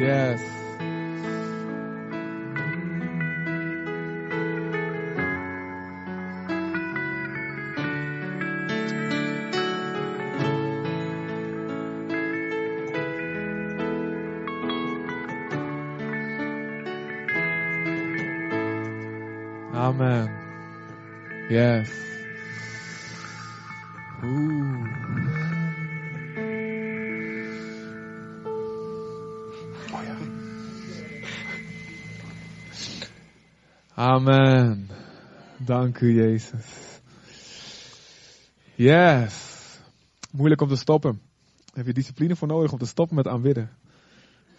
Yes. Amen. Yes. Amen. Dank u, Jezus. Yes. Moeilijk om te stoppen. Heb je discipline voor nodig om te stoppen met aanbidden.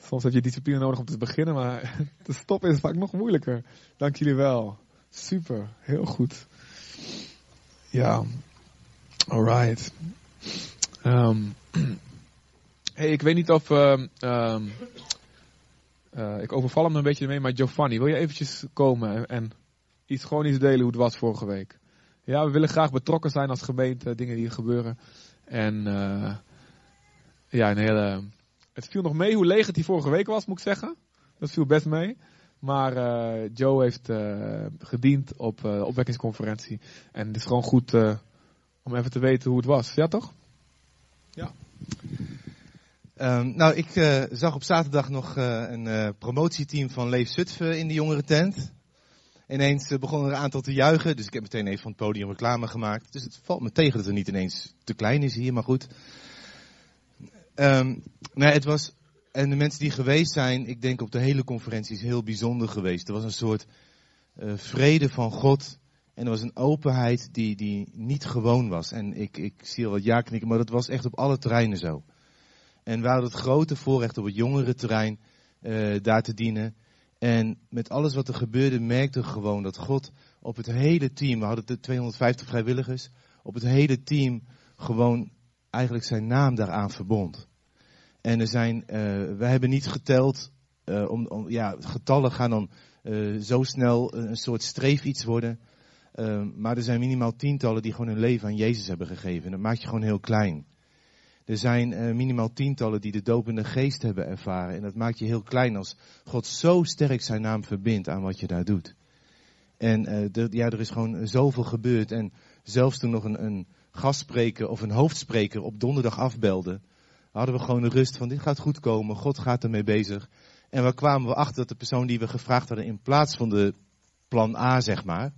Soms heb je discipline nodig om te beginnen, maar te stoppen is vaak nog moeilijker. Dank jullie wel. Super, heel goed. Ja, alright. Um, hey, ik weet niet of. Um, um, uh, ik overval hem een beetje mee, maar Giovanni, wil je eventjes komen en, iets, gewoon iets delen hoe het was vorige week? Ja, we willen graag betrokken zijn als gemeente, dingen die er gebeuren. En uh, ja, een hele. Het viel nog mee hoe leeg het die vorige week was, moet ik zeggen. Dat viel best mee. Maar uh, Joe heeft gediend op de opwekkingsconferentie. En het is gewoon goed om even te weten hoe het was. Ja, toch? Ja. Um, nou, ik zag op zaterdag nog een promotieteam van Leef Zutphen in de jongerentent. Ineens begon er een aantal te juichen, dus ik heb meteen even van het podium reclame gemaakt. Dus het valt me tegen dat het niet ineens te klein is hier, maar goed. Um, nee, het was en de mensen die geweest zijn, ik denk op de hele conferentie, is heel bijzonder geweest. Er was een soort uh, vrede van God. En er was een openheid die, die niet gewoon was. En ik, ik zie al wat ja knikken, maar dat was echt op alle terreinen zo. En we hadden het grote voorrecht op het jongere terrein uh, daar te dienen. En met alles wat er gebeurde, merkte gewoon dat God op het hele team, we hadden 250 vrijwilligers, op het hele team gewoon eigenlijk zijn naam daaraan verbond. En er zijn, uh, we hebben niet geteld, uh, om, ja, getallen gaan dan zo snel een soort streef iets worden. maar er zijn minimaal tientallen die gewoon hun leven aan Jezus hebben gegeven. En dat maakt je gewoon heel klein. Er zijn minimaal tientallen die de dopende geest hebben ervaren. En dat maakt je heel klein als God zo sterk zijn naam verbindt aan wat je daar doet. En de, ja, er is gewoon zoveel gebeurd. En zelfs toen nog een, een gastspreker of een hoofdspreker op donderdag afbelde hadden we gewoon de rust van dit gaat goed komen, God gaat ermee bezig. En waar kwamen we achter dat de persoon die we gevraagd hadden in plaats van de plan A, zeg maar,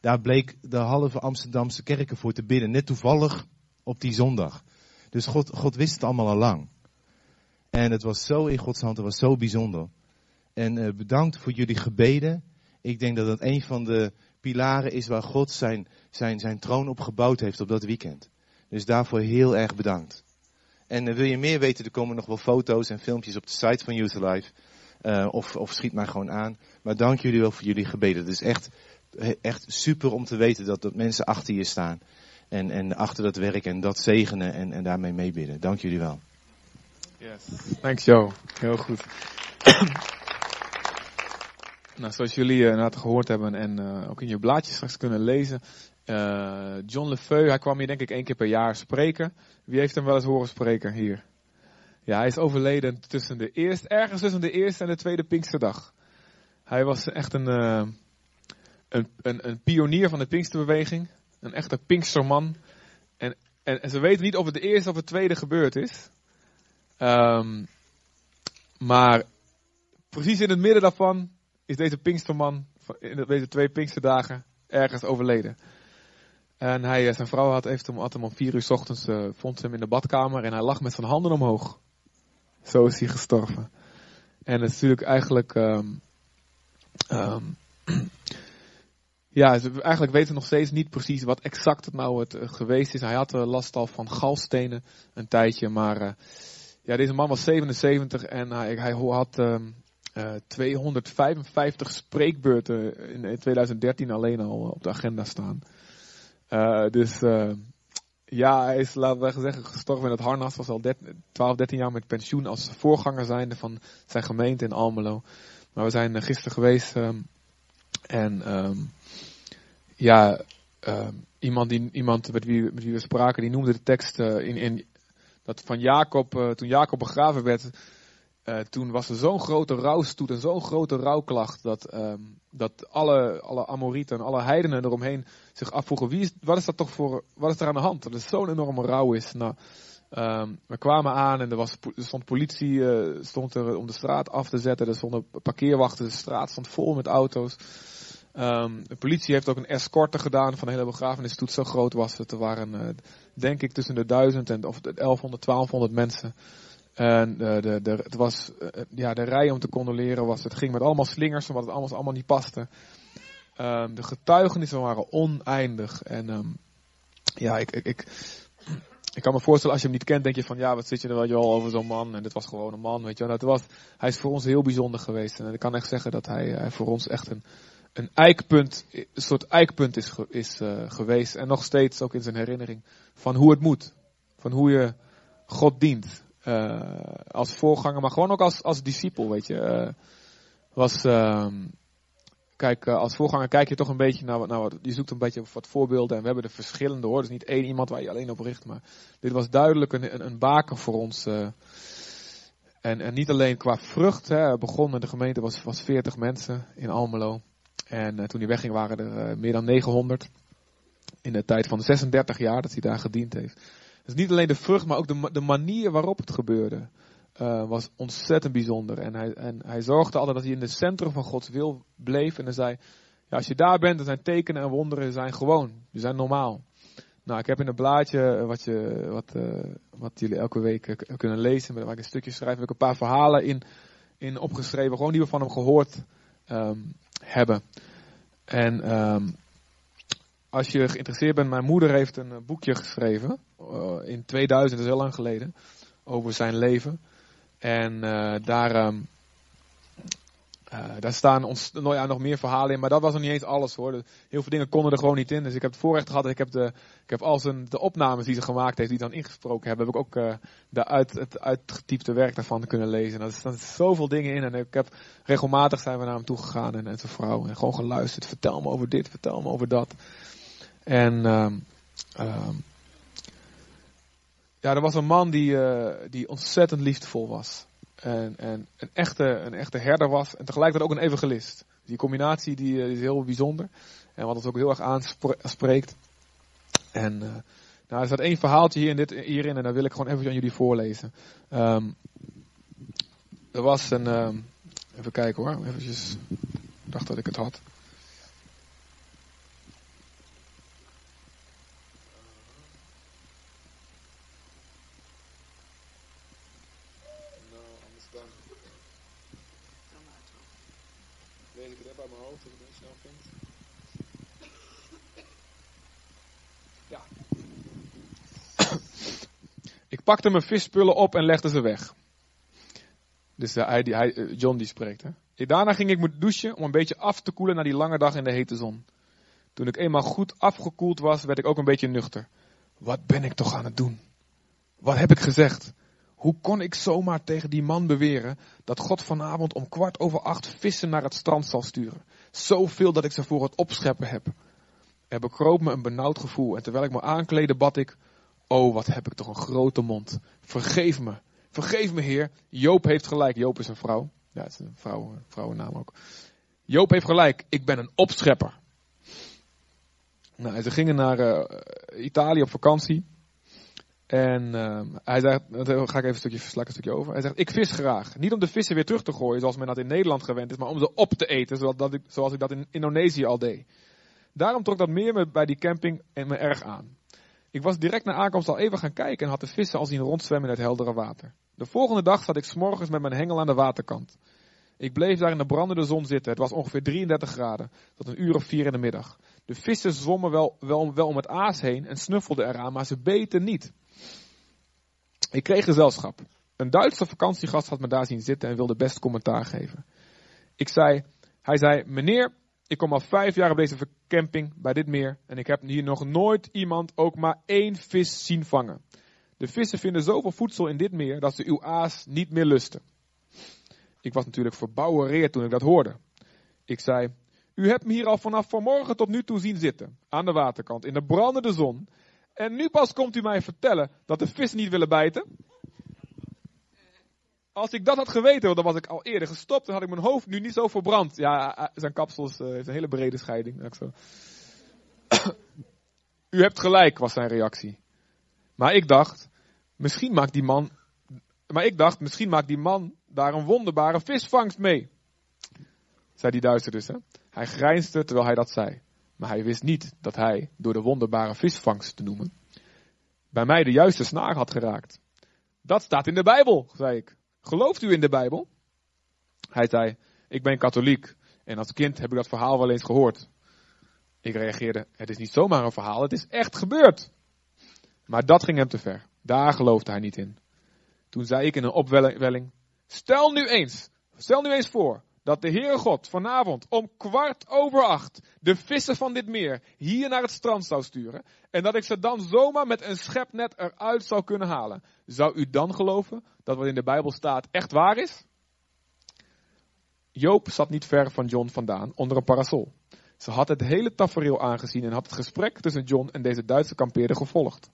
daar bleek de halve Amsterdamse kerken voor te bidden, net toevallig op die zondag. Dus God, God wist het allemaal al lang. En het was zo in Gods hand, het was zo bijzonder. En uh, bedankt voor jullie gebeden. Ik denk dat dat een van de pilaren is waar God zijn, zijn, zijn troon op gebouwd heeft op dat weekend. Dus daarvoor heel erg bedankt. En uh, wil je meer weten, er komen nog wel foto's en filmpjes op de site van Youth Alive. Uh, of, of schiet mij gewoon aan. Maar dank jullie wel voor jullie gebeden. Het is echt, echt super om te weten dat, dat mensen achter je staan. En, en achter dat werk en dat zegenen en, en daarmee meebidden. Dank jullie wel. Yes. Thanks Joe. Heel goed. nou, zoals jullie uh, gehoord hebben en uh, ook in je blaadjes straks kunnen lezen, uh, John Lefeu, hij kwam hier denk ik één keer per jaar spreken. Wie heeft hem wel eens horen spreken hier? Ja, hij is overleden tussen de eerste, ergens tussen de eerste en de tweede Pinksterdag. Hij was echt een, uh, een, een, een, pionier van de Pinksterbeweging. Een echte Pinksterman. En, en, ze weten niet of het de eerste of het tweede gebeurd is. Um, maar precies in het midden daarvan is deze Pinksterman, in deze twee Pinksterdagen, ergens overleden. En hij, zijn vrouw had, heeft hem, had hem om vier uur s ochtends, uh, vond hem in de badkamer en hij lag met zijn handen omhoog. Zo is hij gestorven. En het is natuurlijk eigenlijk, um, um, ja, eigenlijk weten we nog steeds niet precies wat exact het nou het, uh, geweest is. Hij had uh, last al van galstenen een tijdje, maar ja, deze man was 77 en hij, hij had um, 255 spreekbeurten in, in 2013 alleen al op de agenda staan. Dus ja, hij is, laten we zeggen, gestorven in het harnas. Was al 12, 13 jaar met pensioen als voorganger zijnde van zijn gemeente in Almelo. Maar we zijn gisteren geweest um, en um, ja, iemand, die, iemand met, wie, we spraken, die noemde de tekst in, in, dat van Jacob, toen Jacob begraven werd, uh, toen was er zo'n grote rouwstoet en zo'n grote rouwklacht dat, um, dat alle, alle Amorieten en alle heidenen eromheen zich afvroegen, wie is, wat is dat toch voor, wat is er aan de hand? Dat er zo'n enorme rouw is. Nou, um, we kwamen aan en er, was, er stond politie stond er om de straat af te zetten, er stonden parkeerwachten, de straat stond vol met auto's. Um, de politie heeft ook een escorte gedaan van de hele begrafenistoet, zo groot was het. Er waren, uh, denk ik, tussen de 1000 en of 1100, 1200 mensen. En de, de, de, het was, ja, de rij om te condoleren was, het ging met allemaal slingers, omdat het allemaal, allemaal niet paste. Um, de getuigenissen waren oneindig. En um, ja, ik, ik, ik, ik kan me voorstellen, als je hem niet kent, denk je van, ja, wat zit je er wel over zo'n man? En dit was gewoon een man, weet je wel. Dat was, hij is voor ons heel bijzonder geweest. En ik kan echt zeggen dat hij voor ons echt een, een eikpunt, een soort eikpunt is, is uh, geweest. En nog steeds ook in zijn herinnering van hoe het moet. Van hoe je God dient. Uh, als voorganger, maar gewoon ook als, als discipel, weet je. Uh, was, uh, kijk, als voorganger kijk je toch een beetje naar, naar wat, je zoekt een beetje wat voorbeelden en we hebben er verschillende hoor. Dus niet één iemand waar je alleen op richt, maar dit was duidelijk een, een, een baken voor ons. en, en niet alleen qua vrucht, hè, begonnen, de gemeente was, was 40 mensen in Almelo. En toen hij wegging waren er meer dan 900. In de tijd van 36 jaar dat hij daar gediend heeft. Dus niet alleen de vrucht, maar ook de, de manier waarop het gebeurde. Uh, was ontzettend bijzonder. En hij, en hij zorgde altijd dat hij in het centrum van Gods wil bleef. En hij zei, ja, als je daar bent, dan zijn tekenen en wonderen zijn gewoon. Die zijn normaal. Nou, ik heb in een blaadje wat, je, wat, wat jullie elke week kunnen lezen, waar ik een stukje schrijf, heb ik een paar verhalen in, in opgeschreven, gewoon die we van hem gehoord um, hebben. En um, als je geïnteresseerd bent, mijn moeder heeft een boekje geschreven. Uh, in 2000, dat is heel lang geleden. Over zijn leven. En uh, daar, um, uh, daar staan ons, nou ja, nog meer verhalen in. Maar dat was nog niet eens alles hoor. Heel veel dingen konden er gewoon niet in. Dus ik heb het voorrecht gehad. Ik heb, de, ik heb al zijn, de opnames die ze gemaakt heeft, die dan ingesproken hebben. Heb ik ook de uit, het uitgetypte werk daarvan kunnen lezen. En er staan zoveel dingen in. En ik heb regelmatig zijn we naar hem toe gegaan en, en zijn vrouw. En gewoon geluisterd. Vertel me over dit, vertel me over dat. En um, um, ja, er was een man die, uh, die ontzettend liefdevol was. En, en een, echte, een echte herder was. En tegelijkertijd ook een evangelist. Die combinatie die, die is heel bijzonder. En wat ons ook heel erg aanspreekt. En uh, nou, er staat één verhaaltje hier in dit, hierin. En dat wil ik gewoon even aan jullie voorlezen. Um, er was een... Um, even kijken hoor. Eventjes. Ik dacht dat ik het had. Pakte mijn visspullen op en legde ze weg. Dus hij, hij, John die spreekt. Hè. Daarna ging ik me douchen om een beetje af te koelen na die lange dag in de hete zon. Toen ik eenmaal goed afgekoeld was, werd ik ook een beetje nuchter. Wat ben ik toch aan het doen? Wat heb ik gezegd? Hoe kon ik zomaar tegen die man beweren dat God vanavond om kwart over acht vissen naar het strand zal sturen? Zoveel dat ik ze voor het opscheppen heb. Er bekroop me een benauwd gevoel en terwijl ik me aankleedde bad ik, Oh, wat heb ik toch een grote mond. Vergeef me. Vergeef me, Heer. Joop heeft gelijk. Joop is een vrouw. Ja, het is een vrouw, vrouwennaam ook. Joop heeft gelijk. Ik ben een opschepper. Nou, ze gingen naar uh, Italië op vakantie. En uh, hij zegt, daar ga ik even een stukje, een stukje over. Hij zegt, ik vis graag. Niet om de vissen weer terug te gooien, zoals men dat in Nederland gewend is, maar om ze op te eten, zoals, dat ik, zoals ik dat in Indonesië al deed. Daarom trok dat meer me bij die camping en me erg aan. Ik was direct na aankomst al even gaan kijken en had de vissen al zien rondzwemmen in het heldere water. De volgende dag zat ik s'morgens met mijn hengel aan de waterkant. Ik bleef daar in de brandende zon zitten. Het was ongeveer 33 graden, tot een uur of vier in de middag. De vissen zwommen wel, wel, wel om het aas heen en snuffelden eraan, maar ze beten niet. Ik kreeg gezelschap. Een Duitse vakantiegast had me daar zien zitten en wilde best commentaar geven. Ik zei, hij zei, meneer, ik kom al vijf jaar op deze camping bij dit meer en ik heb hier nog nooit iemand ook maar één vis zien vangen. De vissen vinden zoveel voedsel in dit meer dat ze uw aas niet meer lusten. Ik was natuurlijk verbouwereerd toen ik dat hoorde. Ik zei, u hebt me hier al vanaf vanmorgen tot nu toe zien zitten, aan de waterkant, in de brandende zon. En nu pas komt u mij vertellen dat de vissen niet willen bijten? Als ik dat had geweten, dan was ik al eerder gestopt. Dan had ik mijn hoofd nu niet zo verbrand. Ja, zijn kapsels uh, heeft een hele brede scheiding. U hebt gelijk, was zijn reactie. Maar ik dacht, misschien maakt die man, maar ik dacht, misschien maakt die man daar een wonderbare visvangst mee. Zei die Duitser dus, hè. Hij grijnsde terwijl hij dat zei. Maar hij wist niet dat hij, door de wonderbare visvangst te noemen, bij mij de juiste snaar had geraakt. Dat staat in de Bijbel, zei ik. Gelooft u in de Bijbel? Hij zei, ik ben katholiek en als kind heb ik dat verhaal wel eens gehoord. Ik reageerde, het is niet zomaar een verhaal, het is echt gebeurd. Maar dat ging hem te ver. Daar geloofde hij niet in. Toen zei ik in een opwelling, stel nu eens, stel nu eens voor dat de Heere God vanavond om kwart over acht de vissen van dit meer hier naar het strand zou sturen en dat ik ze dan zomaar met een schepnet eruit zou kunnen halen. Zou u dan geloven dat wat in de Bijbel staat echt waar is? Joop zat niet ver van John vandaan onder een parasol. Ze had het hele tafereel aangezien en had het gesprek tussen John en deze Duitse kampeerder gevolgd.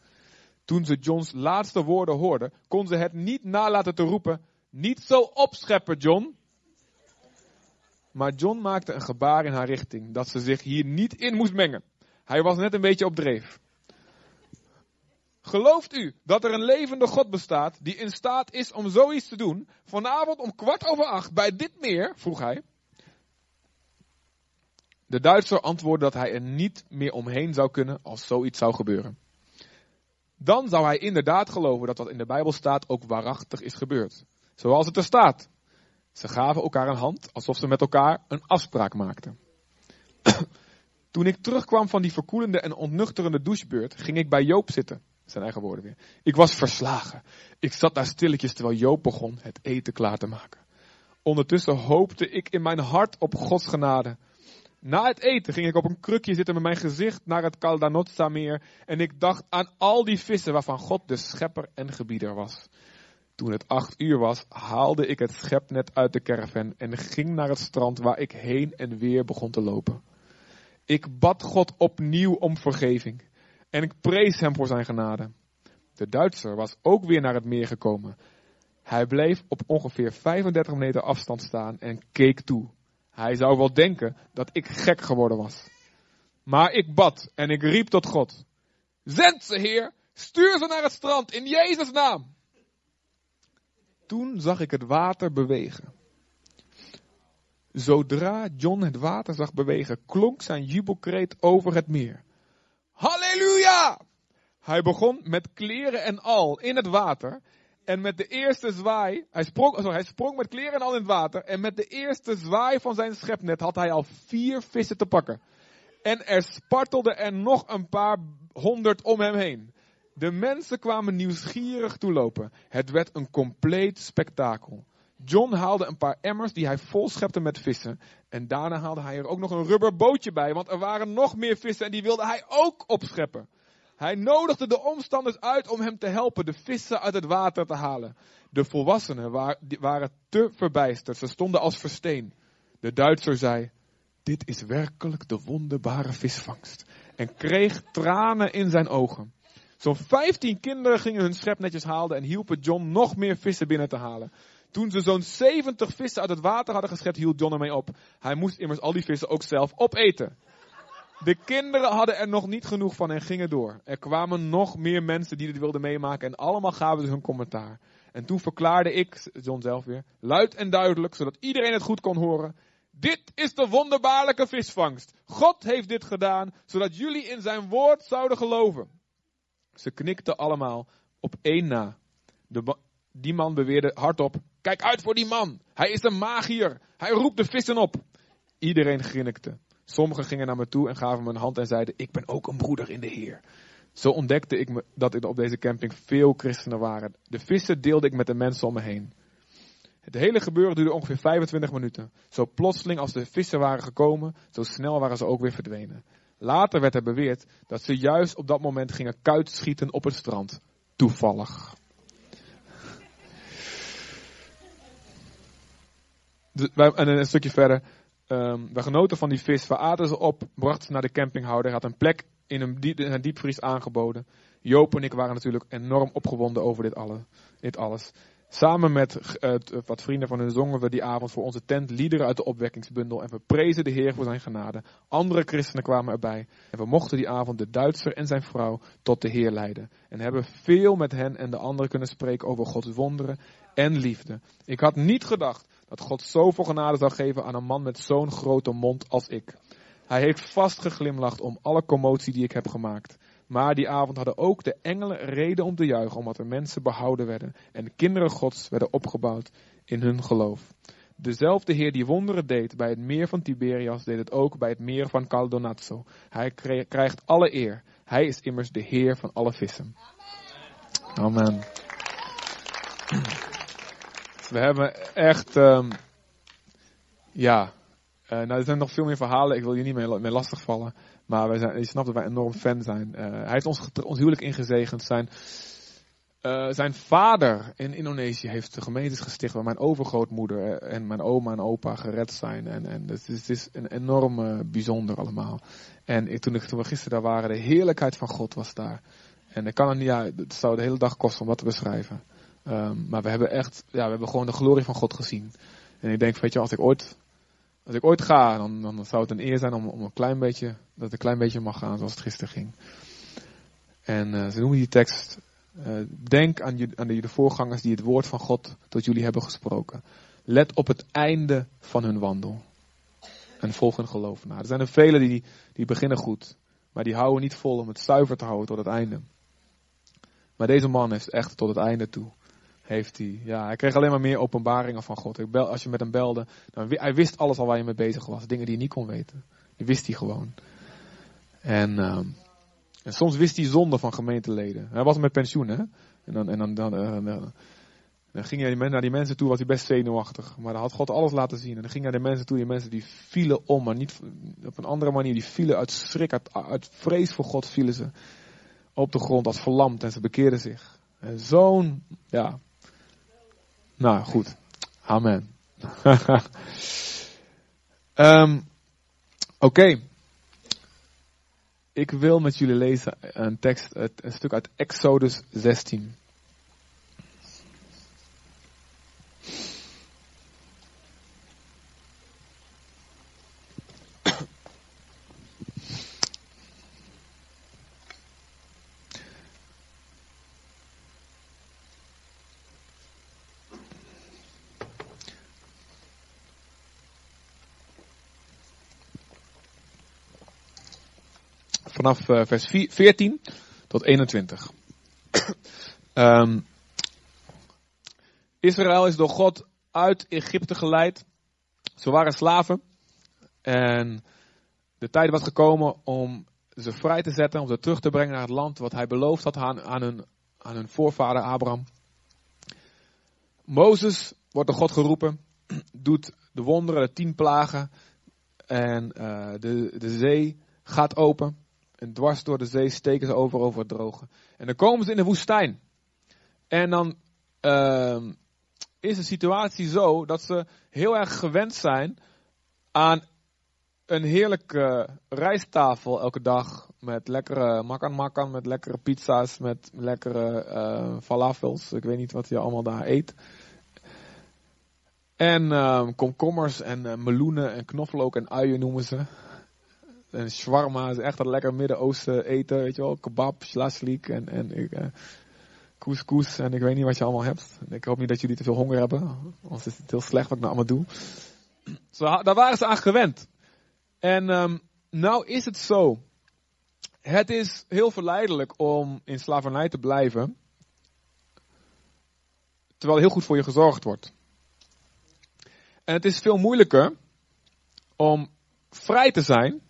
Toen ze Johns laatste woorden hoorde, kon ze het niet nalaten te roepen: Niet zo opscheppen, John. Maar John maakte een gebaar in haar richting dat ze zich hier niet in moest mengen. Hij was net een beetje op dreef. Gelooft u dat er een levende God bestaat die in staat is om zoiets te doen? Vanavond om kwart over acht bij dit meer, vroeg hij. De Duitser antwoordde dat hij er niet meer omheen zou kunnen als zoiets zou gebeuren. Dan zou hij inderdaad geloven dat wat in de Bijbel staat ook waarachtig is gebeurd. Zoals het er staat. Ze gaven elkaar een hand alsof ze met elkaar een afspraak maakten. Toen ik terugkwam van die verkoelende en ontnuchterende douchebeurt, ging ik bij Joop zitten. Zijn eigen woorden weer. Ik was verslagen. Ik zat daar stilletjes terwijl Joop begon het eten klaar te maken. Ondertussen hoopte ik in mijn hart op Gods genade. Na het eten ging ik op een krukje zitten met mijn gezicht naar het Caldanotza-meer en ik dacht aan al die vissen waarvan God de schepper en gebieder was. Toen het acht uur was, haalde ik het schepnet uit de caravan en ging naar het strand waar ik heen en weer begon te lopen. Ik bad God opnieuw om vergeving en ik prees hem voor zijn genade. De Duitser was ook weer naar het meer gekomen. Hij bleef op ongeveer 35 meter afstand staan en keek toe. Hij zou wel denken dat ik gek geworden was. Maar ik bad en ik riep tot God. Zend ze, Heer! Stuur ze naar het strand in Jezus' naam! Toen zag ik het water bewegen. Zodra John het water zag bewegen, klonk zijn jubelkreet over het meer. Halleluja! Hij begon met kleren en al in het water en met de eerste zwaai, hij sprong, sorry, hij sprong met kleren en al in het water. En met de eerste zwaai van zijn schepnet had hij al vier vissen te pakken. En er spartelde er nog een paar honderd om hem heen. De mensen kwamen nieuwsgierig toelopen. Het werd een compleet spektakel. John haalde een paar emmers die hij vol schepte met vissen. En daarna haalde hij er ook nog een rubberbootje bij, want er waren nog meer vissen en die wilde hij ook opscheppen. Hij nodigde de omstanders uit om hem te helpen de vissen uit het water te halen. De volwassenen waren te verbijsterd. Ze stonden als versteen. De Duitser zei, dit is werkelijk de wonderbare visvangst. En kreeg tranen in zijn ogen. Zo'n vijftien kinderen gingen hun schepnetjes halen en hielpen John nog meer vissen binnen te halen. Toen ze zo'n zeventig vissen uit het water hadden geschept, hield John ermee op. Hij moest immers al die vissen ook zelf opeten. De kinderen hadden er nog niet genoeg van en gingen door. Er kwamen nog meer mensen die dit wilden meemaken en allemaal gaven ze hun commentaar. En toen verklaarde ik, John zelf weer, luid en duidelijk, zodat iedereen het goed kon horen. Dit is de wonderbaarlijke visvangst. God heeft dit gedaan, zodat jullie in zijn woord zouden geloven. Ze knikten allemaal op één na. De, die man beweerde hardop, kijk uit voor die man. Hij is een magier. Hij roept de vissen op. Iedereen grinnikte. Sommigen gingen naar me toe en gaven me een hand en zeiden: Ik ben ook een broeder in de Heer. Zo ontdekte ik dat er op deze camping veel christenen waren. De vissen deelde ik met de mensen om me heen. Het hele gebeuren duurde ongeveer 25 minuten. Zo plotseling als de vissen waren gekomen, zo snel waren ze ook weer verdwenen. Later werd er beweerd dat ze juist op dat moment gingen kuitschieten op het strand. Toevallig. en een stukje verder. Um, we genoten van die vis. We aten ze op, brachten ze naar de campinghouder. Had een plek in een, in een diepvries aangeboden. Joop en ik waren natuurlijk enorm opgewonden over dit, alle, dit alles. Samen met uh, wat vrienden van hun zongen we die avond voor onze tent liederen uit de opwekkingsbundel. En we prezen de Heer voor zijn genade. Andere christenen kwamen erbij. En we mochten die avond de Duitser en zijn vrouw tot de Heer leiden. En hebben veel met hen en de anderen kunnen spreken over Gods wonderen en liefde. Ik had niet gedacht dat God zoveel genade zou geven aan een man met zo'n grote mond als ik. Hij heeft vast geglimlacht om alle commotie die ik heb gemaakt. Maar die avond hadden ook de engelen reden om te juichen, omdat er mensen behouden werden en de kinderen Gods werden opgebouwd in hun geloof. Dezelfde Heer die wonderen deed bij het meer van Tiberias, deed het ook bij het meer van Caldonazzo. Hij krijgt alle eer. Hij is immers de Heer van alle vissen. Amen. We hebben echt, um, ja, uh, nou er zijn nog veel meer verhalen. Ik wil je niet meer, meer lastigvallen. Maar wij zijn, je snapt dat wij enorm fan zijn. Uh, hij heeft ons, ons huwelijk ingezegend. Zijn, uh, zijn vader in Indonesië heeft de gemeentes gesticht waar mijn overgrootmoeder en mijn oma en opa gered zijn. En, en het, is, is een enorm bijzonder allemaal. En ik, toen, ik, we gisteren daar waren, de heerlijkheid van God was daar. En ik kan niet, ja, het zou de hele dag kosten om dat te beschrijven. Um, maar we hebben echt, ja, we hebben gewoon de glorie van God gezien. En ik denk, weet je, als ik ooit als ik ooit ga, dan, dan zou het een eer zijn om, om een klein beetje, dat een klein beetje mag gaan zoals het gisteren ging. En uh, ze noemen die tekst, uh, denk aan, aan de, de voorgangers die het woord van God tot jullie hebben gesproken. Let op het einde van hun wandel. En volg hun geloof na. Er zijn er velen die, die beginnen goed, maar die houden niet vol om het zuiver te houden tot het einde. Maar deze man heeft echt tot het einde toe heeft hij. Ja, hij kreeg alleen maar meer openbaringen van God. Ik bel, als je met hem belde, hij wist alles al waar je mee bezig was. Dingen die hij niet kon weten. Die wist hij gewoon. En, uh, en soms wist hij zonde van gemeenteleden. Hij was met pensioen, hè. En dan, en dan, dan, dan, dan ging hij naar die mensen toe, was hij best zenuwachtig. Maar dan had God alles laten zien. En dan ging hij naar de mensen toe, die mensen die vielen om, maar niet op een andere manier. Die vielen uit schrik, uit, uit vrees voor God vielen ze op de grond als verlamd en ze bekeerden zich. En zo'n, ja, nou, goed. Amen. um, Oké. Okay. Ik wil met jullie lezen een tekst, een stuk uit Exodus 16. Vanaf uh, vers 14 tot 21. um, Israël is door God uit Egypte geleid. Ze waren slaven. En de tijd was gekomen om ze vrij te zetten, om ze terug te brengen naar het land wat hij beloofd had aan, aan, hun, aan hun voorvader Abraham. Mozes wordt door God geroepen, doet de wonderen, de tien plagen. En uh, de, de zee gaat open. En dwars door de zee steken ze over over het droge. En dan komen ze in de woestijn. En dan uh, is de situatie zo dat ze heel erg gewend zijn aan een heerlijke rijsttafel elke dag. Met lekkere makan makan, met lekkere pizza's, met lekkere uh, falafels. Ik weet niet wat je allemaal daar eet. En uh, komkommers en uh, meloenen en knoflook en uien noemen ze. En shawarma is echt dat lekker Midden-Oosten eten, weet je wel. Kebab, shlaslik en, en uh, couscous en ik weet niet wat je allemaal hebt. Ik hoop niet dat jullie te veel honger hebben, anders is het heel slecht wat ik nou allemaal doe. Zo, daar waren ze aan gewend. En um, nou is het zo. Het is heel verleidelijk om in slavernij te blijven. Terwijl heel goed voor je gezorgd wordt. En het is veel moeilijker om vrij te zijn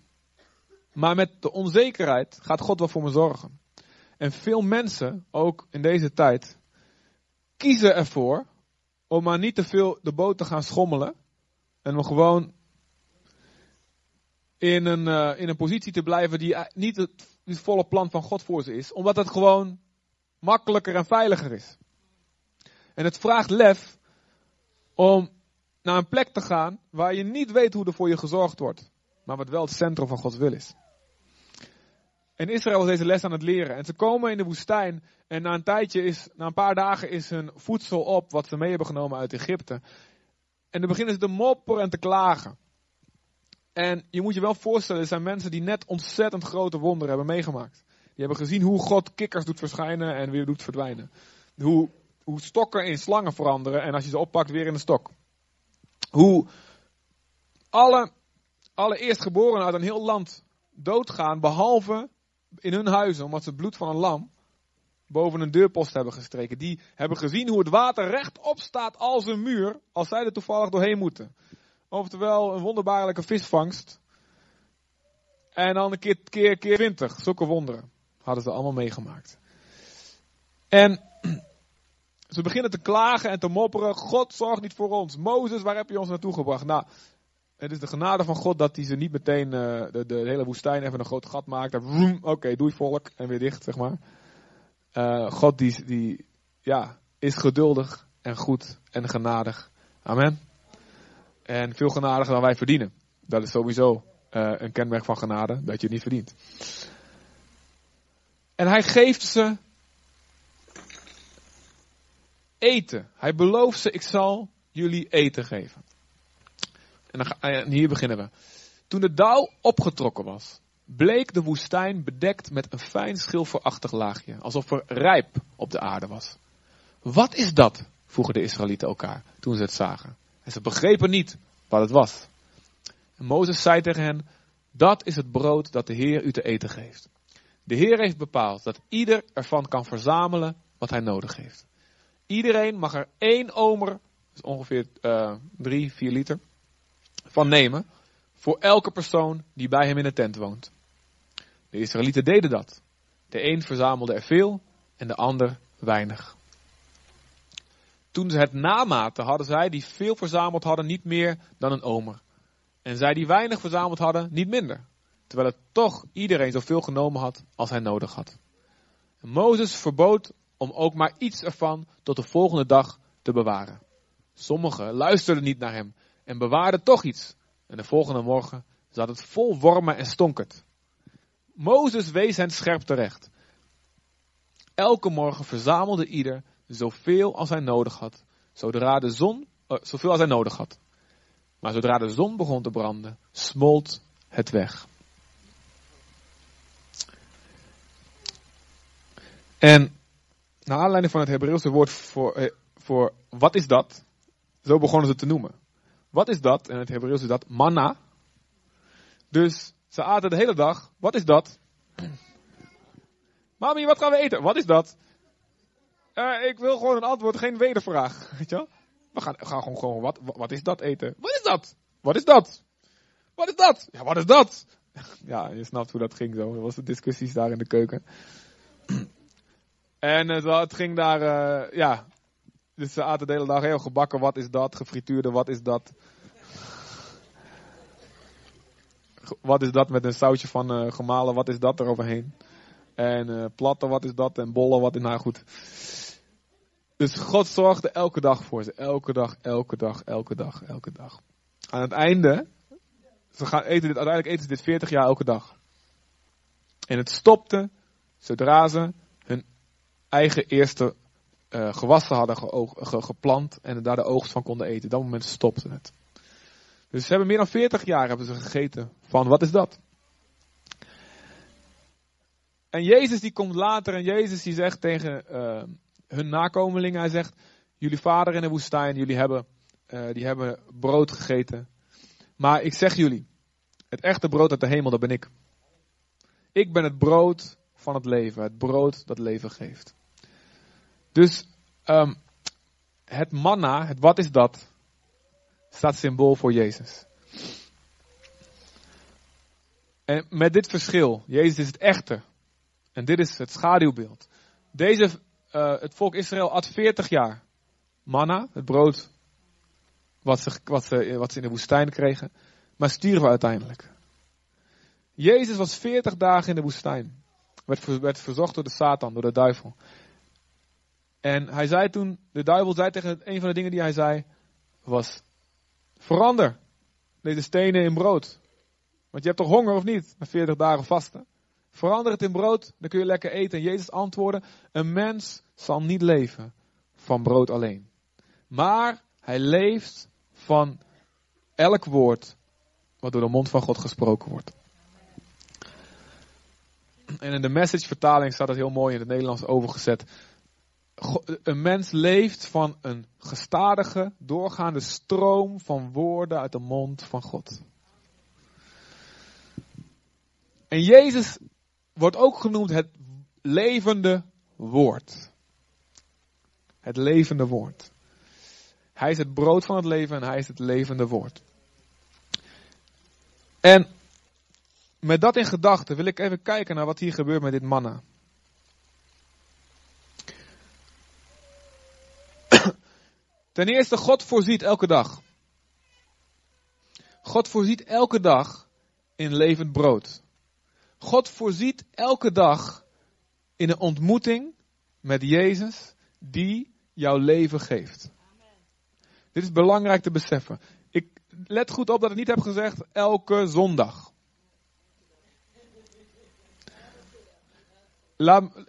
maar met de onzekerheid gaat God wel voor me zorgen. En veel mensen, ook in deze tijd, kiezen ervoor om maar niet te veel de boot te gaan schommelen. En om gewoon in een, uh, in een positie te blijven die niet het, het volle plan van God voor ze is. Omdat het gewoon makkelijker en veiliger is. En het vraagt lef om naar een plek te gaan waar je niet weet hoe er voor je gezorgd wordt. Maar wat wel het centrum van Gods wil is. En Israël was deze les aan het leren. En ze komen in de woestijn. En na een tijdje is, na een paar dagen is hun voedsel op wat ze mee hebben genomen uit Egypte. En dan beginnen ze te mopperen en te klagen. En je moet je wel voorstellen, er zijn mensen die net ontzettend grote wonderen hebben meegemaakt. Die hebben gezien hoe God kikkers doet verschijnen en weer doet verdwijnen. Hoe, hoe stokken in slangen veranderen en als je ze oppakt weer in een stok. Hoe alle, alle eerstgeborenen uit een heel land doodgaan, behalve in hun huizen, omdat ze het bloed van een lam boven een deurpost hebben gestreken. Die hebben gezien hoe het water rechtop staat als een muur, als zij er toevallig doorheen moeten. Oftewel een wonderbaarlijke visvangst. En dan een keer, keer, keer 20, zulke wonderen hadden ze allemaal meegemaakt. En ze beginnen te klagen en te mopperen. God zorgt niet voor ons. Mozes, waar heb je ons naartoe gebracht? Nou, het is de genade van God dat hij ze niet meteen uh, de, de, hele woestijn even een groot gat maakt. Oké, okay, doei volk en weer dicht, zeg maar. Uh, God die, die ja, is geduldig en goed en genadig. Amen. En veel genadiger dan wij verdienen. Dat is sowieso uh, een kenmerk van genade, dat je het niet verdient. En hij geeft ze eten. Hij belooft ze, ik zal jullie eten geven. En, dan, en hier beginnen we. Toen de dauw opgetrokken was, bleek de woestijn bedekt met een fijn schilferachtig laagje, alsof er rijp op de aarde was. Wat is dat? vroegen de Israëlieten elkaar toen ze het zagen. En ze begrepen niet wat het was. En Mozes zei tegen hen, dat is het brood dat de Heer u te eten geeft. De Heer heeft bepaald dat ieder ervan kan verzamelen wat hij nodig heeft. Iedereen mag er één omer, dus ongeveer uh, drie, vier liter, van nemen. Voor elke persoon die bij hem in de tent woont. De Israëlieten deden dat. De een verzamelde er veel en de ander weinig. Toen ze het namaten, hadden zij die veel verzameld hadden niet meer dan een omer. En zij die weinig verzameld hadden, niet minder. Terwijl het toch iedereen zoveel genomen had als hij nodig had. Mozes verbood om ook maar iets ervan tot de volgende dag te bewaren. Sommigen luisterden niet naar hem en bewaarden toch iets. En de volgende morgen zat het vol wormen en stonk het. Mozes wees hen scherp terecht. Elke morgen verzamelde ieder zoveel als hij nodig had, zodra de zon, uh, zoveel als hij nodig had. Maar zodra de zon begon te branden, smolt het weg. En naar aanleiding van het Hebreeuwse woord voor, eh, voor wat is dat, zo begonnen ze te noemen. Wat is dat? En het Hebreeuws is dat manna. Dus ze aten de hele dag. Wat is dat? Mami, wat gaan we eten? Wat is dat? Uh, ik wil gewoon een antwoord, geen wedervraag. Weet je? We gaan, gaan gewoon, gewoon wat, wat is dat eten? Wat is dat? Wat is dat? Wat is dat? Ja, wat is dat? Ja, je snapt hoe dat ging zo. Er was de discussies daar in de keuken. En het, het ging daar, uh, ja. Dus ze aten de hele dag heel gebakken, wat is dat? Gefrituurde, wat is dat? Wat is dat met een sausje van uh, gemalen, wat is dat eroverheen? En uh, platten, wat is dat? En bollen, wat is nou goed? Dus God zorgde elke dag voor ze. Elke dag, elke dag, elke dag, elke dag. Aan het einde, ze gaan eten dit, uiteindelijk eten ze dit 40 jaar elke dag. En het stopte zodra ze hun eigen eerste uh, gewassen hadden ge geplant en daar de oogst van konden eten. Dat moment stopte het. Dus ze hebben meer dan 40 jaar hebben ze gegeten van wat is dat? En Jezus die komt later en Jezus die zegt tegen uh, hun nakomelingen, hij zegt, jullie vader in de woestijn, jullie hebben, uh, die hebben brood gegeten. Maar ik zeg jullie, het echte brood uit de hemel, dat ben ik. Ik ben het brood van het leven, het brood dat leven geeft. Dus um, het manna, het wat is dat, staat symbool voor Jezus. En met dit verschil, Jezus is het echte. En dit is het schaduwbeeld. Deze, uh, het volk Israël at 40 jaar. Manna, het brood wat ze, wat, ze, wat ze in de woestijn kregen. Maar stierven uiteindelijk. Jezus was 40 dagen in de woestijn. Werd, werd verzocht door de Satan, door de duivel. En hij zei toen, de duivel zei tegen een van de dingen die hij zei, was, verander deze stenen in brood. Want je hebt toch honger of niet, na 40 dagen vasten? Verander het in brood, dan kun je lekker eten. En Jezus antwoordde, een mens zal niet leven van brood alleen. Maar hij leeft van elk woord wat door de mond van God gesproken wordt. En in de message vertaling staat het heel mooi in het Nederlands overgezet. Een mens leeft van een gestadige, doorgaande stroom van woorden uit de mond van God. En Jezus wordt ook genoemd het levende woord. Het levende woord. Hij is het brood van het leven en hij is het levende woord. En met dat in gedachten wil ik even kijken naar wat hier gebeurt met dit manna. Ten eerste, God voorziet elke dag. God voorziet elke dag in levend brood. God voorziet elke dag in een ontmoeting met Jezus die jouw leven geeft. Dit is belangrijk te beseffen. Ik let goed op dat ik niet heb gezegd elke zondag.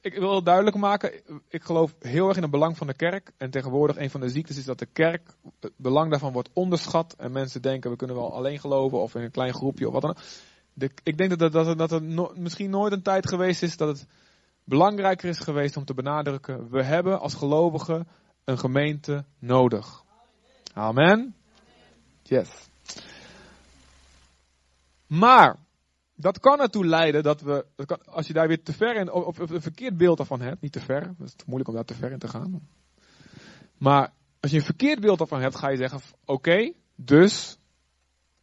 Ik wil duidelijk maken, ik geloof heel erg in het belang van de kerk. En tegenwoordig een van de ziektes is dat de kerk, het belang daarvan wordt onderschat. En mensen denken we kunnen wel alleen geloven of in een klein groepje of wat dan ook. Ik denk dat, dat, dat er misschien nooit een tijd geweest is dat het belangrijker is geweest om te benadrukken. We hebben als gelovigen een gemeente nodig. Amen. Yes. Maar dat kan ertoe leiden dat we, als je daar weer te ver in, of, een verkeerd beeld ervan hebt, niet te ver, dat is moeilijk om daar te ver in te gaan. Maar als je een verkeerd beeld ervan hebt, ga je zeggen: Oké, dus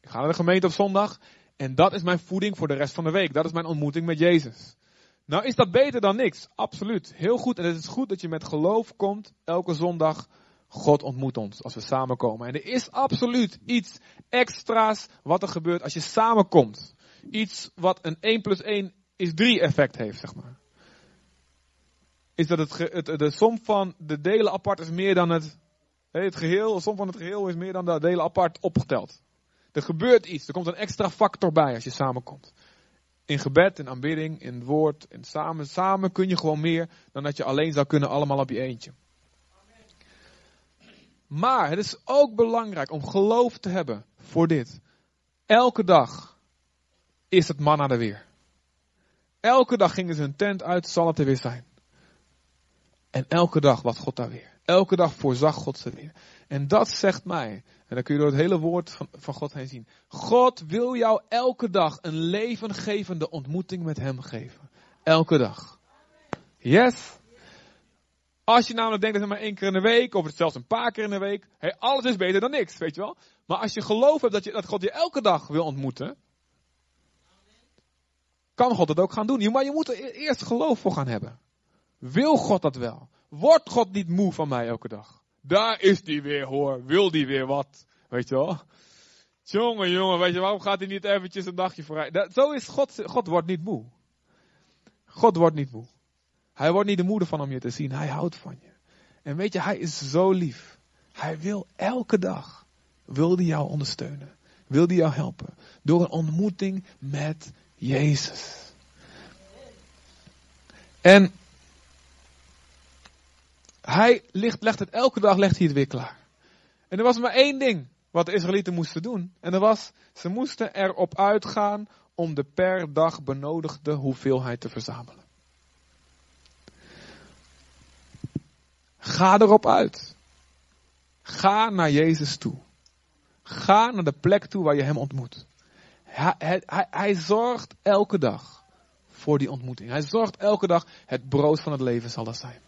ik ga naar de gemeente op zondag en dat is mijn voeding voor de rest van de week. Dat is mijn ontmoeting met Jezus. Nou, is dat beter dan niks? Absoluut. Heel goed. En het is goed dat je met geloof komt elke zondag. God ontmoet ons als we samenkomen. En er is absoluut iets extra's wat er gebeurt als je samenkomt. Iets wat een 1 plus 1 is 3 effect heeft, zeg maar. Is dat het, het, de som van de delen apart is meer dan het, het geheel, de som van het geheel is meer dan de delen apart opgeteld. Er gebeurt iets. Er komt een extra factor bij als je samenkomt. In gebed, in aanbidding, in woord, in samen. Samen kun je gewoon meer dan dat je alleen zou kunnen allemaal op je eentje. Maar het is ook belangrijk om geloof te hebben voor dit. Elke dag is het manna er weer. Elke dag gingen ze hun tent uit, zal het er weer zijn. En elke dag was God daar weer. Elke dag voorzag God ze weer. En dat zegt mij, en dan kun je door het hele woord van, van God heen zien. God wil jou elke dag een levengevende ontmoeting met Hem geven. Elke dag. Yes? Als je namelijk denkt dat het maar één keer in de week, of zelfs een paar keer in de week, hey, alles is beter dan niks, weet je wel. Maar als je geloof hebt dat, je, dat God je elke dag wil ontmoeten, kan God het ook gaan doen. Maar je moet er e-, eerst geloof voor gaan hebben. Wil God dat wel? Wordt God niet moe van mij elke dag? Daar is die weer hoor. Wil die weer wat? Weet je wel? Jongen, jongen, weet je, waarom gaat hij niet eventjes een dagje vooruit? Dat, zo is God, God wordt niet moe. God wordt niet moe. Hij wordt niet de moeder van om je te zien. Hij houdt van je. En weet je, hij is zo lief. Hij wil elke dag, wil hij jou ondersteunen. Wil hij jou helpen. Door een ontmoeting met Jezus. En hij ligt, legt het elke dag legt hij het weer klaar. En er was maar één ding wat de Israëlieten moesten doen. En dat was, ze moesten erop uitgaan om de per dag benodigde hoeveelheid te verzamelen. Ga erop uit. Ga naar Jezus toe. Ga naar de plek toe waar je hem ontmoet. Hij, hij, zorgt elke dag voor die ontmoeting. Hij zorgt elke dag, het brood van het leven zal dat zijn.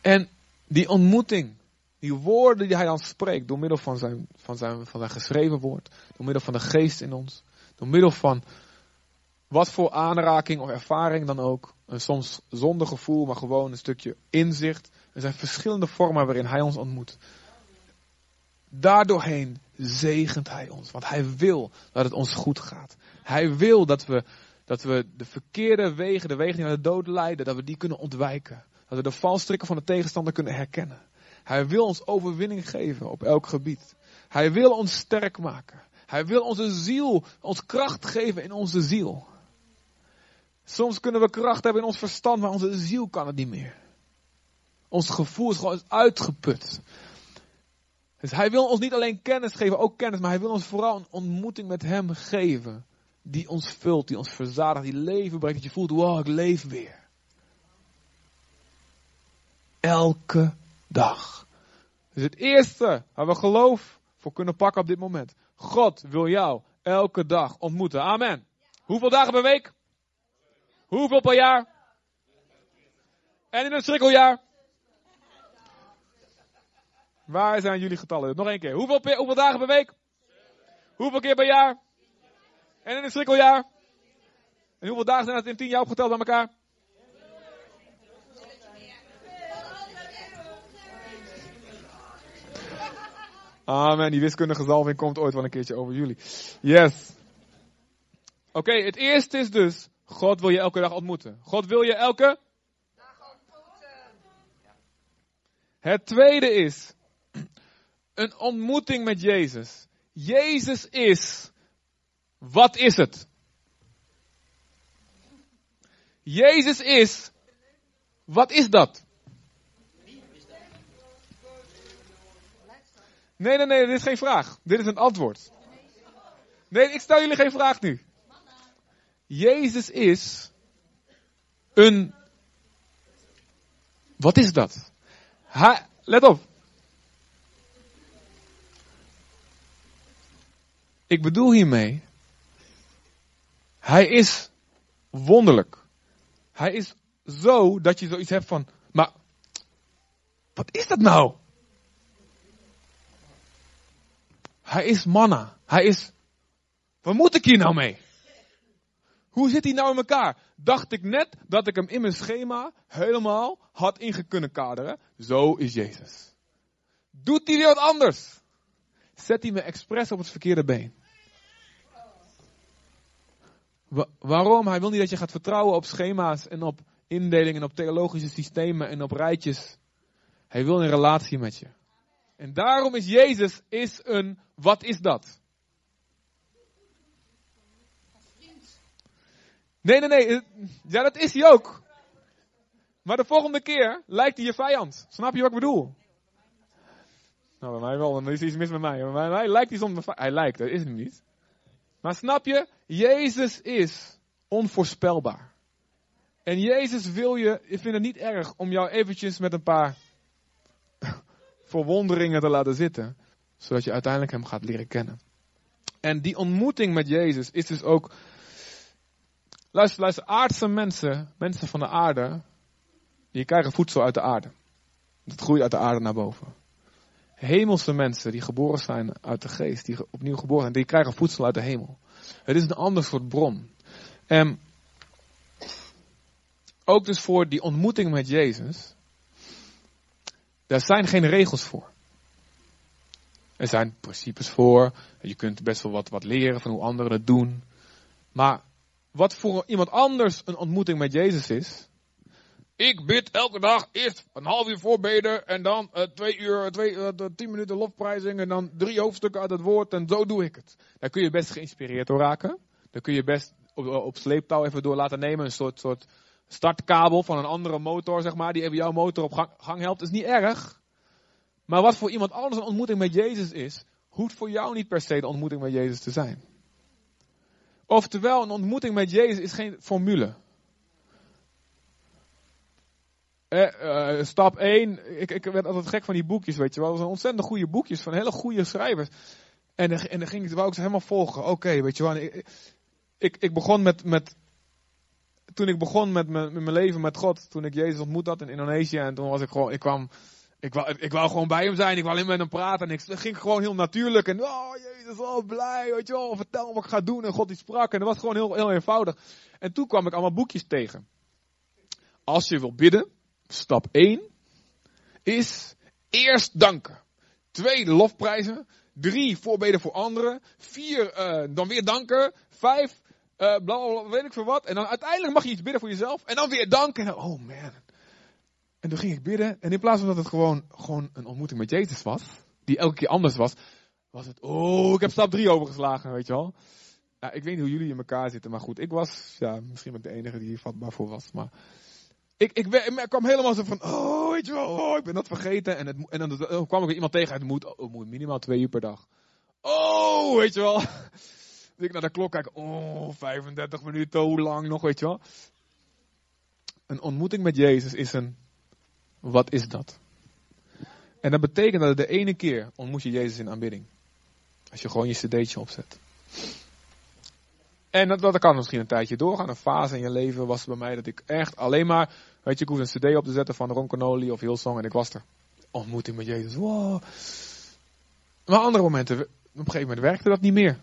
En die ontmoeting, die woorden die hij dan spreekt, door middel van zijn, van, zijn, van zijn geschreven woord, door middel van de geest in ons, door middel van wat voor aanraking of ervaring dan ook, soms zonder gevoel, maar gewoon een stukje inzicht. Er zijn verschillende vormen waarin hij ons ontmoet. Daardoorheen zegent hij ons, want hij wil dat het ons goed gaat. Hij wil dat we, dat we de verkeerde wegen, de wegen die naar de dood leiden, dat we die kunnen ontwijken. Dat we de valstrikken van de tegenstander kunnen herkennen. Hij wil ons overwinning geven op elk gebied. Hij wil ons sterk maken. Hij wil onze ziel, ons kracht geven in onze ziel. Soms kunnen we kracht hebben in ons verstand, maar onze ziel kan het niet meer. Ons gevoel is gewoon uitgeput. Dus hij wil ons niet alleen kennis geven, ook kennis, maar hij wil ons vooral een ontmoeting met hem geven. Die ons vult, die ons verzadigt, die leven brengt. Dat je voelt, wow, ik leef weer. Elke dag. Dus het eerste waar we geloof voor kunnen pakken op dit moment. God wil jou elke dag ontmoeten. Amen. Hoeveel dagen per week? Hoeveel per jaar? En in een schrikkeljaar? Waar zijn jullie getallen? Nog één keer. Hoeveel, hoeveel dagen per week? Hoeveel keer per jaar? En in een schrikkeljaar? En hoeveel dagen zijn dat in tien jaar opgeteld bij elkaar? Amen. Die wiskundige zalving komt ooit wel een keertje over jullie. Yes. Oké, het eerste is dus, God wil je elke dag ontmoeten. God wil je elke dag ontmoeten. Het tweede is, een ontmoeting met Jezus. Jezus is, wat is het? Jezus is, wat is dat? Nee, nee, nee, dit is geen vraag. Dit is een antwoord. Nee, ik stel jullie geen vraag nu. Jezus is een. Wat is dat? Let op. Ik bedoel hiermee. Hij is wonderlijk. Hij is zo dat je zoiets hebt van. Maar. Wat is dat nou? Hij is manna. Hij is. Wat moet ik hier nou mee? Hoe zit hij nou in elkaar? Dacht ik net dat ik hem in mijn schema helemaal had inge kunnen kaderen. Zo is Jezus. Doet hij weer wat anders? Zet hij me expres op het verkeerde been. Waarom? Hij wil niet dat je gaat vertrouwen op schema's en op indelingen, op theologische systemen en op rijtjes. Hij wil een relatie met je. En daarom is Jezus is een, wat is dat? Nee, nee, nee. Ja, dat is hij ook. Maar de volgende keer lijkt hij je vijand. Snap je wat ik bedoel? Nou, bij mij wel. Dan is iets mis met mij. Bij mij lijkt hij soms Hij lijkt, dat is hem niet. Maar snap je? Jezus is onvoorspelbaar. En Jezus wil je, ik vind het niet erg om jou eventjes met een paar verwonderingen te laten zitten. Zodat je uiteindelijk hem gaat leren kennen. En die ontmoeting met Jezus is dus ook. Luister, luister, aardse mensen, mensen van de aarde, die krijgen voedsel uit de aarde. Het groeit uit de aarde naar boven. Hemelse mensen die geboren zijn uit de geest, die opnieuw geboren zijn, die krijgen voedsel uit de hemel. Het is een ander soort bron. En ook dus voor die ontmoeting met Jezus daar zijn geen regels voor. Er zijn principes voor. Je kunt best wel wat, wat leren van hoe anderen het doen. Maar wat voor iemand anders een ontmoeting met Jezus is. Ik bid elke dag eerst een half uur voorbeden en dan uh, twee uur, twee, uh, tien minuten lofprijzing en dan drie hoofdstukken uit het woord en zo doe ik het. Daar kun je best geïnspireerd door raken. Daar kun je best op, op sleeptouw even door laten nemen. Een soort, soort startkabel van een andere motor, zeg maar, die even jouw motor op gang, gang helpt, is niet erg. Maar wat voor iemand anders een ontmoeting met Jezus is, hoeft voor jou niet per se de ontmoeting met Jezus te zijn. Oftewel, een ontmoeting met Jezus is geen formule. Eh, stap 1, ik, ik werd altijd gek van die boekjes, weet je wel. Dat zijn ontzettend goede boekjes van hele goede schrijvers. En, en dan ging ik, ik ze helemaal volgen. Oké, weet je wel. Ik, ik, ik begon met, met toen ik begon met, met, mijn leven met God, toen ik Jezus ontmoet had in Indonesië, en toen was ik gewoon, ik kwam, ik wou, ik wou gewoon bij hem zijn, ik wou alleen met hem praten, en ik ging gewoon heel natuurlijk, en oh Jezus, oh blij, weet je wel, vertel wat ik ga doen, en God die sprak, en dat was gewoon heel, heel eenvoudig. En toen kwam ik allemaal boekjes tegen. Als je wil bidden, stap 1 is eerst danken. Twee, lofprijzen. Drie, voorbeden voor anderen. Vier, uh, dan weer danken. Vijf, uh, bla, weet ik veel wat. En dan uiteindelijk mag je iets bidden voor jezelf. En dan weer danken. oh man. En toen ging ik bidden. En in plaats van dat het gewoon, gewoon een ontmoeting met Jezus was. Die elke keer anders was. was het, oh, ik heb stap 3 overgeslagen, weet je wel. Ja, ik weet niet hoe jullie in elkaar zitten, maar goed, ik was, ja, misschien ben ik de enige die hier vatbaar voor was, maar ik, ik, ik, kwam helemaal zo van, oh, weet je wel, oh, ik ben dat vergeten. En, het, en dan, kwam ik iemand tegen, het moet, oh, moet minimaal twee uur per dag. Oh, weet je wel. Dus ik naar de klok kijk, oh, 35 minuten, hoe lang nog, weet je wel. Een ontmoeting met Jezus is een, wat is dat? En dat betekent dat de ene keer ontmoet je Jezus in aanbidding. Als je gewoon je cd'tje opzet. En dat, dat kan misschien een tijdje doorgaan. Een fase in je leven was bij mij dat ik echt alleen maar, weet je, ik hoefde een cd op te zetten van Ron Canoli of Hillsong en ik was er. Ontmoeting met Jezus, wow. Maar andere momenten, op een gegeven moment werkte dat niet meer.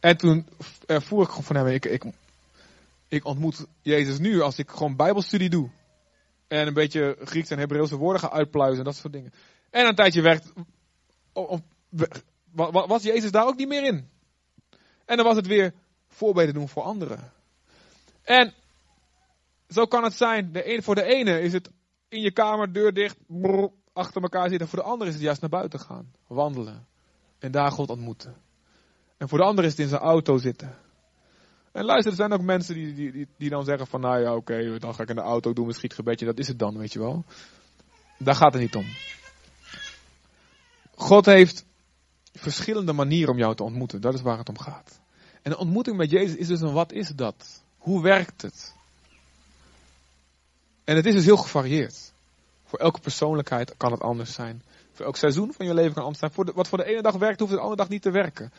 En toen ervoer ik gewoon van hem, ik, ik, ik ontmoet Jezus nu als ik gewoon bijbelstudie doe. En een beetje Grieks en Hebreeuwse woorden ga uitpluizen en dat soort dingen. En een tijdje werkt, was Jezus daar ook niet meer in. En dan was het weer voorbeden doen voor anderen. En zo kan het zijn. De een, voor de ene is het in je kamer, deur dicht, achter elkaar zitten. Voor de andere is het juist naar buiten gaan, wandelen. En daar God ontmoeten. En voor de andere is het in zijn auto zitten. En luister, er zijn ook mensen die, die, die, die dan zeggen van, nou ja, oké, dan ga ik in de auto doen, een schietgebedje, dat is het dan, weet je wel. Daar gaat het niet om. God heeft verschillende manieren om jou te ontmoeten. Dat is waar het om gaat. En de ontmoeting met Jezus is dus een wat is dat? Hoe werkt het? En het is dus heel gevarieerd. Voor elke persoonlijkheid kan het anders zijn. Voor elk seizoen van je leven kan anders zijn. Voor wat voor de ene dag werkt, hoeft de andere dag niet te werken.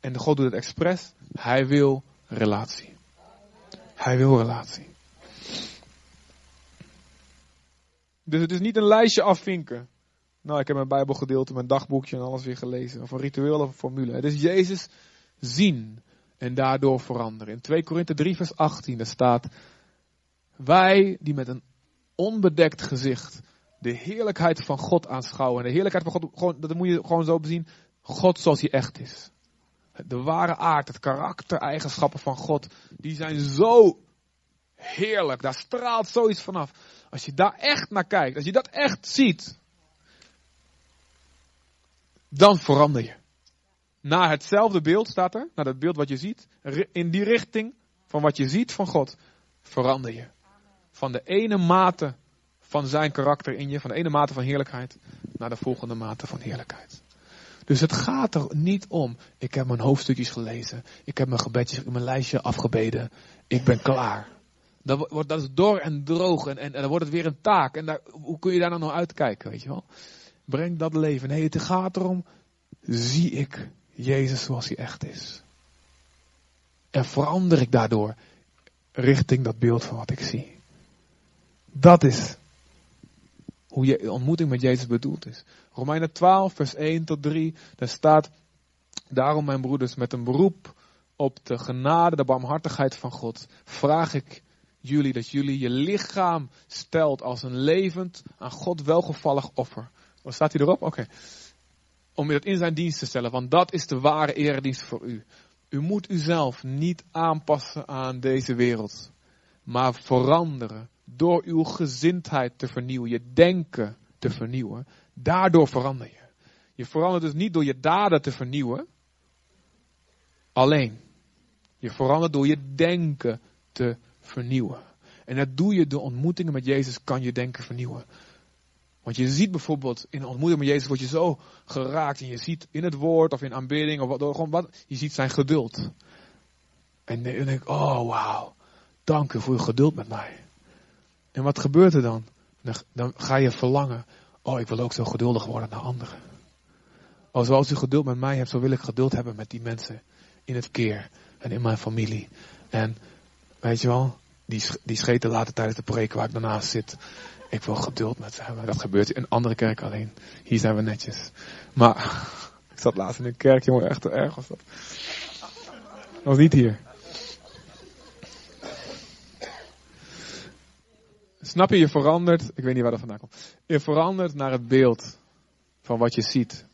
En God doet het expres. Hij wil relatie. Hij wil relatie. Dus het is niet een lijstje afvinken. Nou, ik heb mijn Bijbelgedeelte, mijn dagboekje en alles weer gelezen. Of een ritueel of een formule. Het is Jezus zien en daardoor veranderen. In 2 Korinthe 3 vers 18 daar staat, wij die met een onbedekt gezicht de heerlijkheid van God aanschouwen. En de heerlijkheid van God, gewoon, dat moet je gewoon zo bezien, God zoals hij echt is. De ware aard, het karaktereigenschappen van God, die zijn zo heerlijk. Daar straalt zoiets vanaf. Als je daar echt naar kijkt, als je dat echt ziet, dan verander je. Naar hetzelfde beeld staat er, naar het beeld wat je ziet, in die richting van wat je ziet van God, verander je. Van de ene mate van zijn karakter in je, van de ene mate van heerlijkheid, naar de volgende mate van heerlijkheid. Dus het gaat er niet om, ik heb mijn hoofdstukjes gelezen, ik heb mijn gebedjes, mijn lijstje afgebeden, ik ben klaar. Dat, wordt, dat is dor en droog en, en, dan wordt het weer een taak. En hoe kun je daar nou nog uitkijken, weet je wel? Breng dat leven. Nee, het gaat erom, zie ik Jezus zoals hij echt is. En verander ik daardoor richting dat beeld van wat ik zie. Dat is hoe je ontmoeting met Jezus bedoeld is. Romeinen 12, vers 1 tot 3, daar staat, daarom mijn broeders, met een beroep op de genade, de barmhartigheid van God, vraag ik jullie dat jullie je lichaam stelt als een levend, aan God welgevallig offer. Wat staat hij erop? Oké om dat in zijn dienst te stellen, want dat is de ware eredienst voor u. U moet uzelf niet aanpassen aan deze wereld, maar veranderen door uw gezindheid te vernieuwen, je denken te vernieuwen. Daardoor verander je. Je verandert dus niet door je daden te vernieuwen, alleen. Je verandert door je denken te vernieuwen. En dat doe je door ontmoetingen met Jezus, kan je denken vernieuwen. Want je ziet bijvoorbeeld in een ontmoeting met Jezus word je zo geraakt en je ziet in het woord of in aanbidding of wat, gewoon wat, je ziet zijn geduld. En dan denk ik, oh wauw, dank u voor uw geduld met mij. En wat gebeurt er dan? dan? Ga je verlangen, oh ik wil ook zo geduldig worden naar anderen. Oh, zoals u geduld met mij hebt, zo wil ik geduld hebben met die mensen in het keer en in mijn familie. En weet je wel, die, die scheten later tijdens de preek waar ik daarnaast zit. Ik wil geduld met ze hebben. Dat gebeurt in andere kerken alleen. Hier zijn we netjes. Maar ik zat laatst in een kerk, jongen, echt erg was dat. Dat was niet hier. Snap je, je verandert, ik weet niet waar dat vandaan komt. Je verandert naar het beeld van wat je ziet.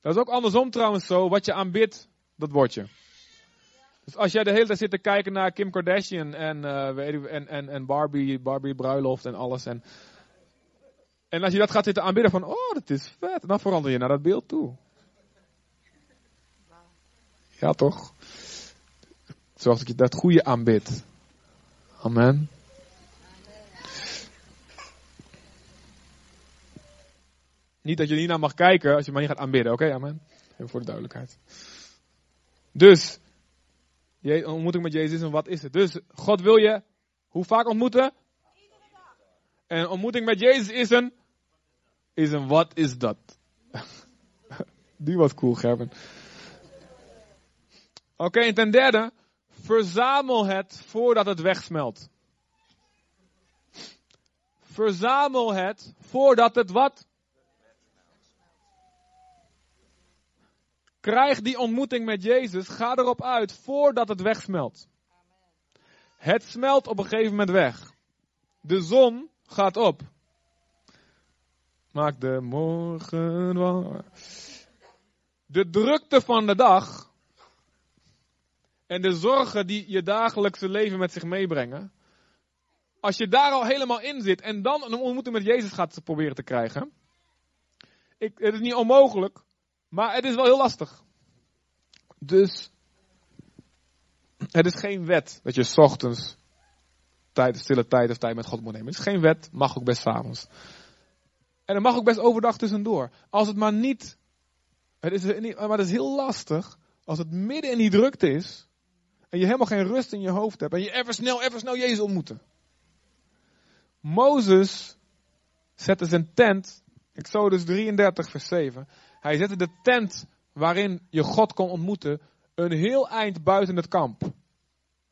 Dat is ook andersom trouwens zo, wat je aanbidt, dat word je. Dus als jij de hele tijd zit te kijken naar Kim Kardashian en, uh, en, en, en Barbie, Barbie bruiloft en alles. En En als je dat gaat zitten aanbidden van, oh, dat is vet, dan verander je naar dat beeld toe. Ja, toch? Zorg dat je dat goede aanbidt. Amen. Niet dat je niet naar mag kijken als je maar niet gaat aanbidden, oké? Amen. Even voor de duidelijkheid. Dus, ontmoeting met Jezus en wat is het? Dus, God wil je hoe vaak ontmoeten? En ontmoeting met Jezus is een, is een wat is dat? Die was cool, Gerben. Oké, en ten derde, verzamel het voordat het wegsmelt. Verzamel het voordat het wat? Krijg die ontmoeting met Jezus. Ga erop uit voordat het wegsmelt. Het smelt op een gegeven moment weg. De zon gaat op. Maak de morgen waar. De drukte van de dag en de zorgen die je dagelijkse leven met zich meebrengen. Als je daar al helemaal in zit en dan een ontmoeting met Jezus gaat proberen te krijgen. Ik, het is niet onmogelijk, maar het is wel heel lastig. Dus het is geen wet dat je ochtends tijd, stille tijd of tijd met God moet nemen. Het is geen wet, mag ook best s'avonds. En het mag ook best overdag tussendoor. Als het maar niet, het is, maar het is heel lastig als het midden in die drukte is en je helemaal geen rust in je hoofd hebt en je even snel, even snel Jezus ontmoeten. Mozes zette zijn tent, Exodus 33 vers 7, hij zette de tent waarin je God kon ontmoeten een heel eind buiten het kamp.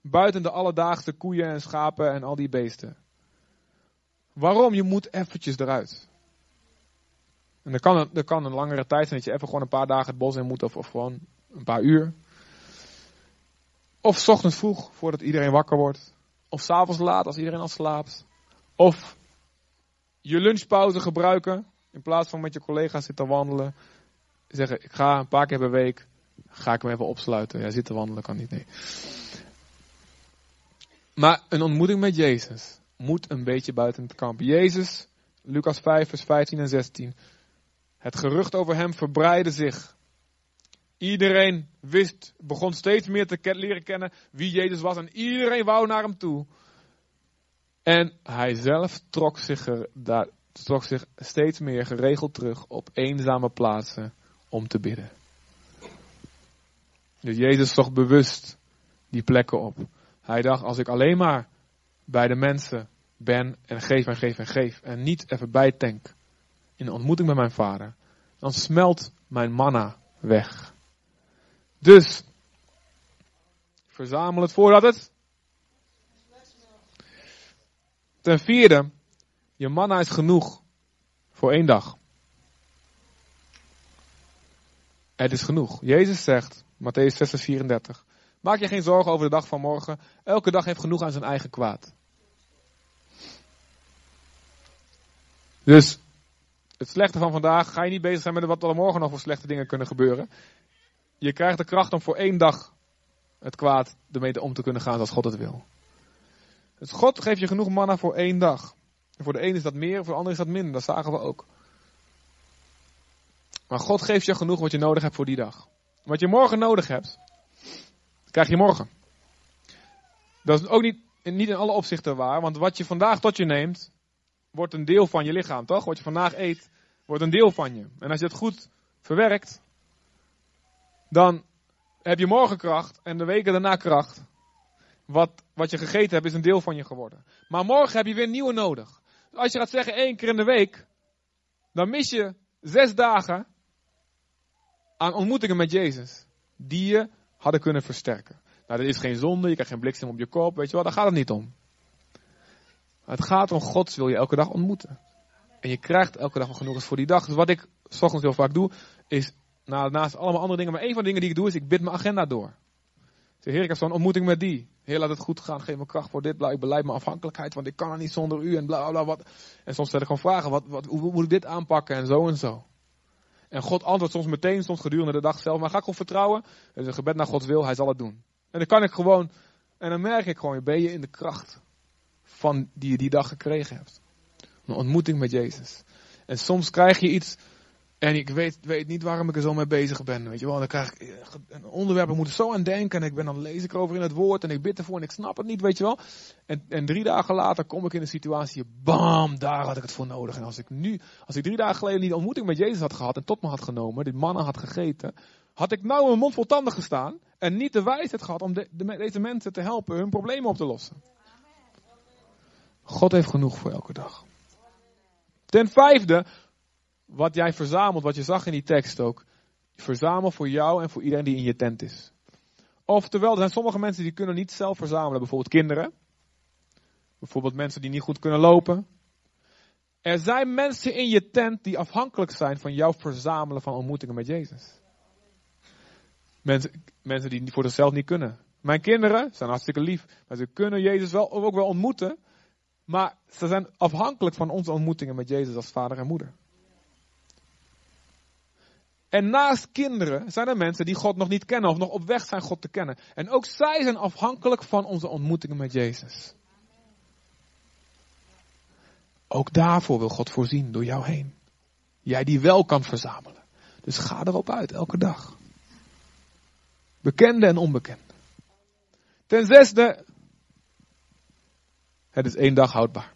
Buiten de alledaagse koeien en schapen en al die beesten. Waarom? Je moet eventjes eruit. En er kan, kan een langere tijd zijn dat je even gewoon een paar dagen het bos in moet of, of gewoon een paar uur. Of ochtends vroeg voordat iedereen wakker wordt. Of s avonds laat als iedereen al slaapt. Of je lunchpauze gebruiken in plaats van met je collega's zitten wandelen. Zeggen, ik ga een paar keer per week, ga ik hem even opsluiten. Ja, zitten wandelen kan niet, nee. Maar een ontmoeting met Jezus moet een beetje buiten het kamp. Jezus, Lucas 5, vers 15 en 16. Het gerucht over hem verbreidde zich. Iedereen wist, begon steeds meer te leren kennen wie Jezus was en iedereen wou naar hem toe. En hij zelf trok zich, er, daar, trok zich steeds meer geregeld terug op eenzame plaatsen om te bidden. Dus Jezus zocht bewust die plekken op. Hij dacht, als ik alleen maar bij de mensen ben en geef en geef en geef en niet even bijtank in de ontmoeting met mijn vader, dan smelt mijn manna weg. Dus, verzamel het voordat het. Ten vierde, je manna is genoeg voor één dag. Het is genoeg. Jezus zegt, Matthäus 6, 34. Maak je geen zorgen over de dag van morgen. Elke dag heeft genoeg aan zijn eigen kwaad. Dus het slechte van vandaag ga je niet bezig zijn met wat er morgen nog voor slechte dingen kunnen gebeuren. Je krijgt de kracht om voor één dag het kwaad ermee om te kunnen gaan zoals God het wil. Dus God geeft je genoeg manna voor één dag. Voor de een is dat meer, voor de ander is dat minder. Dat zagen we ook. Maar God geeft je genoeg wat je nodig hebt voor die dag. Wat je morgen nodig hebt, krijg je morgen. Dat is ook niet, niet in alle opzichten waar, want wat je vandaag tot je neemt, wordt een deel van je lichaam, toch? Wat je vandaag eet, wordt een deel van je. En als je het goed verwerkt, dan heb je morgen kracht en de weken daarna kracht. Wat, wat je gegeten hebt is een deel van je geworden. Maar morgen heb je weer nieuwe nodig. Als je gaat zeggen één keer in de week, dan mis je zes dagen aan ontmoetingen met Jezus. Die je hadden kunnen versterken. Nou, dat is geen zonde, je krijgt geen bliksem op je kop, weet je wel, daar gaat het niet om. Het gaat om Gods wil je elke dag ontmoeten. En je krijgt elke dag genoeg voor die dag. Dus wat ik s ochtends heel vaak doe, is naast allemaal andere dingen, maar een van de dingen die ik doe, is ik bid mijn agenda door. Ik zeg, heer, ik heb zo'n ontmoeting met die. Heer, laat het goed gaan, geef me kracht voor dit, bla, ik beleid mijn afhankelijkheid, want ik kan er niet zonder u en bla bla wat. En soms stel ik gewoon vragen, wat, wat, hoe moet ik dit aanpakken en zo en zo. En God antwoordt soms meteen, soms gedurende de dag zelf. Maar ga ik gewoon vertrouwen? Het is een gebed naar Gods wil, hij zal het doen. En dan kan ik gewoon, en dan merk ik gewoon, ben je in de kracht van die je die dag gekregen hebt. Een ontmoeting met Jezus. En soms krijg je iets en ik weet, weet niet waarom ik er zo mee bezig ben. Weet je wel, dan krijg ik een onderwerp, ik moet zo aan denken. En ik ben dan lees ik erover in het woord en ik bid ervoor en ik snap het niet, weet je wel. En, en drie dagen later kom ik in een situatie, bam, daar had ik het voor nodig. En als ik nu, als ik drie dagen geleden niet ontmoeting met Jezus had gehad en tot me had genomen, die mannen had gegeten, had ik nou een mond vol tanden gestaan en niet de wijsheid gehad om de, deze mensen te helpen hun problemen op te lossen. God heeft genoeg voor elke dag. Ten vijfde, wat jij verzamelt, wat je zag in die tekst ook. Verzamel voor jou en voor iedereen die in je tent is. Oftewel, er zijn sommige mensen die kunnen niet zelf verzamelen. Bijvoorbeeld kinderen. Bijvoorbeeld mensen die niet goed kunnen lopen. Er zijn mensen in je tent die afhankelijk zijn van jouw verzamelen van ontmoetingen met Jezus. Mensen, mensen die voor zichzelf niet kunnen. Mijn kinderen zijn hartstikke lief. Maar ze kunnen Jezus wel, ook wel ontmoeten. Maar ze zijn afhankelijk van onze ontmoetingen met Jezus als vader en moeder. En naast kinderen zijn er mensen die God nog niet kennen of nog op weg zijn God te kennen. En ook zij zijn afhankelijk van onze ontmoetingen met Jezus. Ook daarvoor wil God voorzien door jou heen. Jij die wel kan verzamelen. Dus ga erop uit, elke dag. Bekende en onbekende. Ten zesde, het is één dag houdbaar.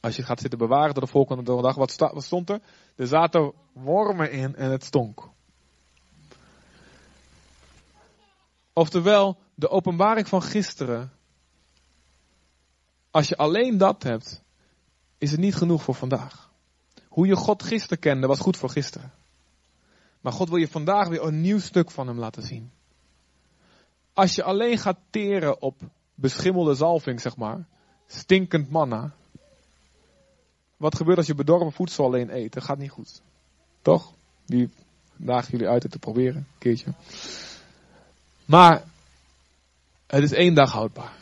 Als je gaat zitten bewaren tot de volgende dag, wat, wat stond er? Er zaten wormen in en het stonk. Oftewel, de openbaring van gisteren. Als je alleen dat hebt, is het niet genoeg voor vandaag. Hoe je God gisteren kende, was goed voor gisteren. Maar God wil je vandaag weer een nieuw stuk van hem laten zien. Als je alleen gaat teren op beschimmelde zalving, zeg maar, stinkend manna, wat gebeurt als je bedorven voedsel alleen eet? Dat gaat niet goed. Toch? Die dagen jullie uit het te proberen, een keertje. Maar het is één dag houdbaar.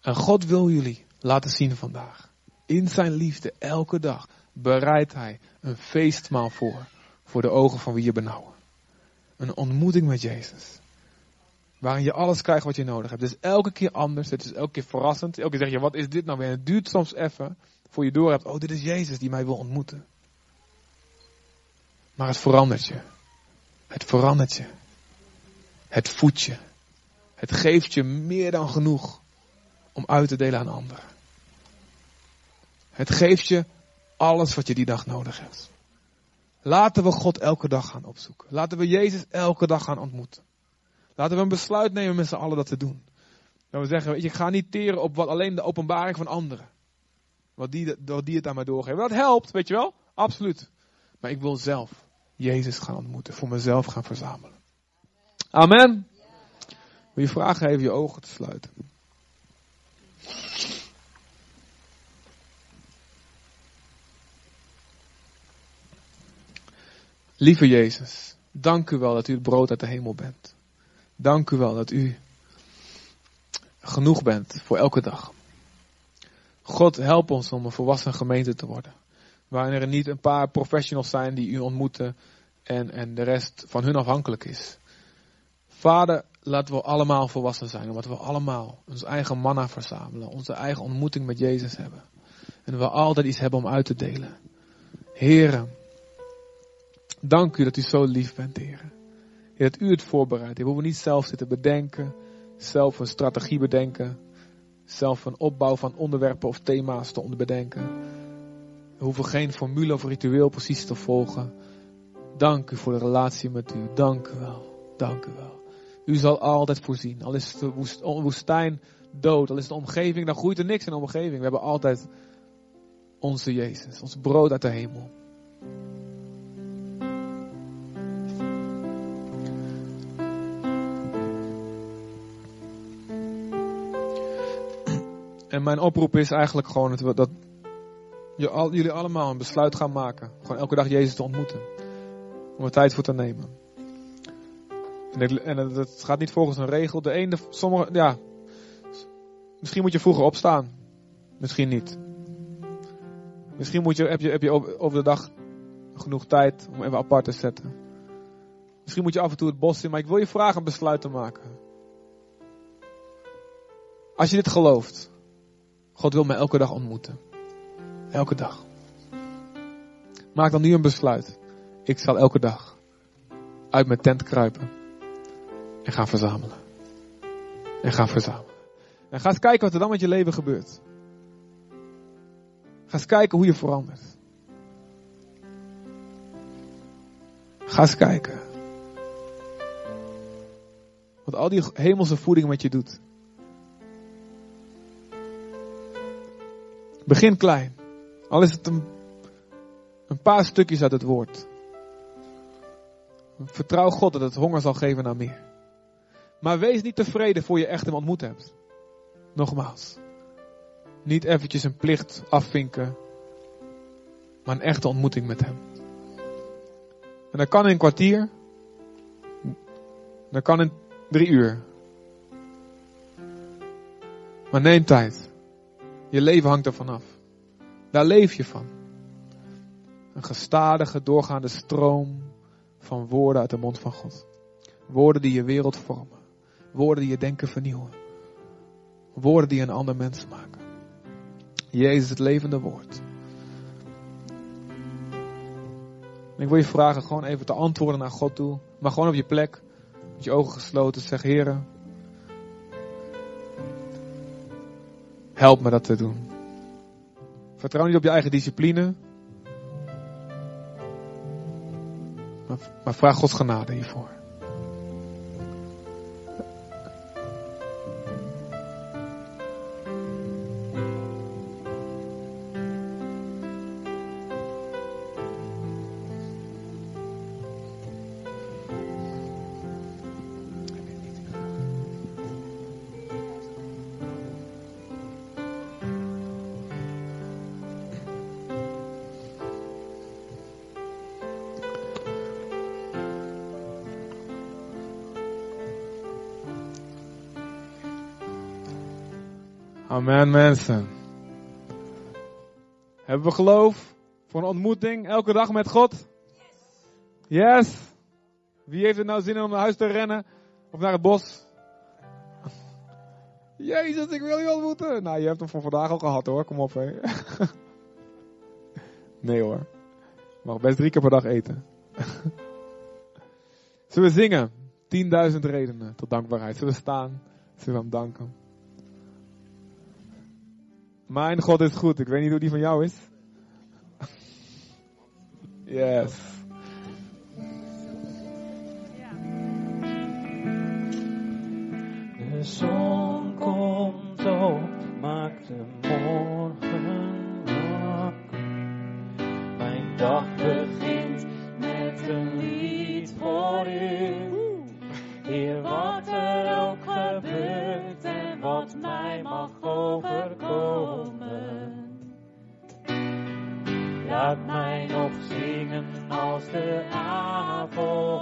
En God wil jullie laten zien vandaag. In zijn liefde, elke dag, bereidt hij een feestmaal voor. Voor de ogen van wie je benauwen. Een ontmoeting met Jezus. Waarin je alles krijgt wat je nodig hebt. Het is elke keer anders. Het is elke keer verrassend. Elke keer zeg je, wat is dit nou weer? het duurt soms even voor je door hebt. Oh, dit is Jezus die mij wil ontmoeten. Maar het verandert je. Het verandert je. Het voedt je. Het geeft je meer dan genoeg om uit te delen aan anderen. Het geeft je alles wat je die dag nodig hebt. Laten we God elke dag gaan opzoeken. Laten we Jezus elke dag gaan ontmoeten. Laten we een besluit nemen met z'n allen dat te doen. Dat we zeggen, weet je, ik ga niet teren op wat alleen de openbaring van anderen. Wat die, wat die het aan mij doorgeven. Dat helpt, weet je wel? Absoluut. Maar ik wil zelf Jezus gaan ontmoeten. Voor mezelf gaan verzamelen. Amen. Wil je vragen even je ogen te sluiten. Lieve Jezus, dank u wel dat u het brood uit de hemel bent. Dank u wel dat u genoeg bent voor elke dag. God, help ons om een volwassen gemeente te worden. Waarin er niet een paar professionals zijn die u ontmoeten en, en de rest van hun afhankelijk is. Vader, laten we allemaal volwassen zijn, omdat we allemaal ons eigen manna verzamelen, onze eigen ontmoeting met Jezus hebben. En we altijd iets hebben om uit te delen. Heren, dank u dat u zo lief bent, heren dat u het voorbereidt. We hoeven niet zelf zitten bedenken, zelf een strategie bedenken, zelf een opbouw van onderwerpen of thema's te bedenken. We hoeven geen formule of ritueel precies te volgen. Dank u voor de relatie met u. Dank u wel. Dank u wel. U zal altijd voorzien. Al is de woestijn dood, al is de omgeving, dan groeit er niks in de omgeving. We hebben altijd onze Jezus, ons brood uit de hemel. Mijn oproep is eigenlijk gewoon dat, jullie allemaal een besluit gaan maken. Gewoon elke dag Jezus te ontmoeten. Om er tijd voor te nemen. En, en het gaat niet volgens een regel. De ene, sommige, ja. Misschien moet je vroeger opstaan. Misschien niet. Misschien moet je, heb, je, heb je over de dag genoeg tijd om even apart te zetten. Misschien moet je af en toe het bos in. Maar ik wil je vragen een besluit te maken. Als je dit gelooft. God wil mij elke dag ontmoeten. Elke dag. Maak dan nu een besluit. Ik zal elke dag uit mijn tent kruipen en gaan verzamelen. En gaan verzamelen. En ga eens kijken wat er dan met je leven gebeurt. Ga eens kijken hoe je verandert. Ga eens kijken. Wat al die hemelse voeding met je doet. Begin klein. Al is het een, een paar stukjes uit het woord. Vertrouw God dat het honger zal geven naar meer. Maar wees niet tevreden voor je echt hem ontmoet hebt. Nogmaals. Niet eventjes een plicht afvinken. Maar een echte ontmoeting met hem. En dat kan in een kwartier. Dat kan in drie uur. Maar neem tijd. Je leven hangt er vanaf. Daar leef je van. Een gestadige, doorgaande stroom van woorden uit de mond van God. Woorden die je wereld vormen. Woorden die je denken vernieuwen. Woorden die een ander mens maken. Jezus, het levende woord. ik wil je vragen gewoon even te antwoorden naar God toe. Maar gewoon op je plek. Met je ogen gesloten. Zeg, heren. Help me dat te doen. Vertrouw niet op je eigen discipline. Maar, vraag Gods genade hiervoor. Amen, mensen. Hebben we geloof voor een ontmoeting elke dag met God? Yes. Wie heeft er nou zin om naar huis te rennen of naar het bos? Jezus, ik wil je ontmoeten. Nou, je hebt hem voor vandaag al gehad hoor. Kom op, hé. Nee hoor. Je mag best drie keer per dag eten. Zullen we zingen? 10.000 redenen tot dankbaarheid. Zullen we staan? Zullen we hem danken? Mijn God is goed. Ik weet niet hoe die van jou is. Yes. De zon komt op, maakt de morgen wakker. Mijn dag begint met een lied voor u. Heer, wat er ook gebeurt en wat mij mag overkomen. Als de avond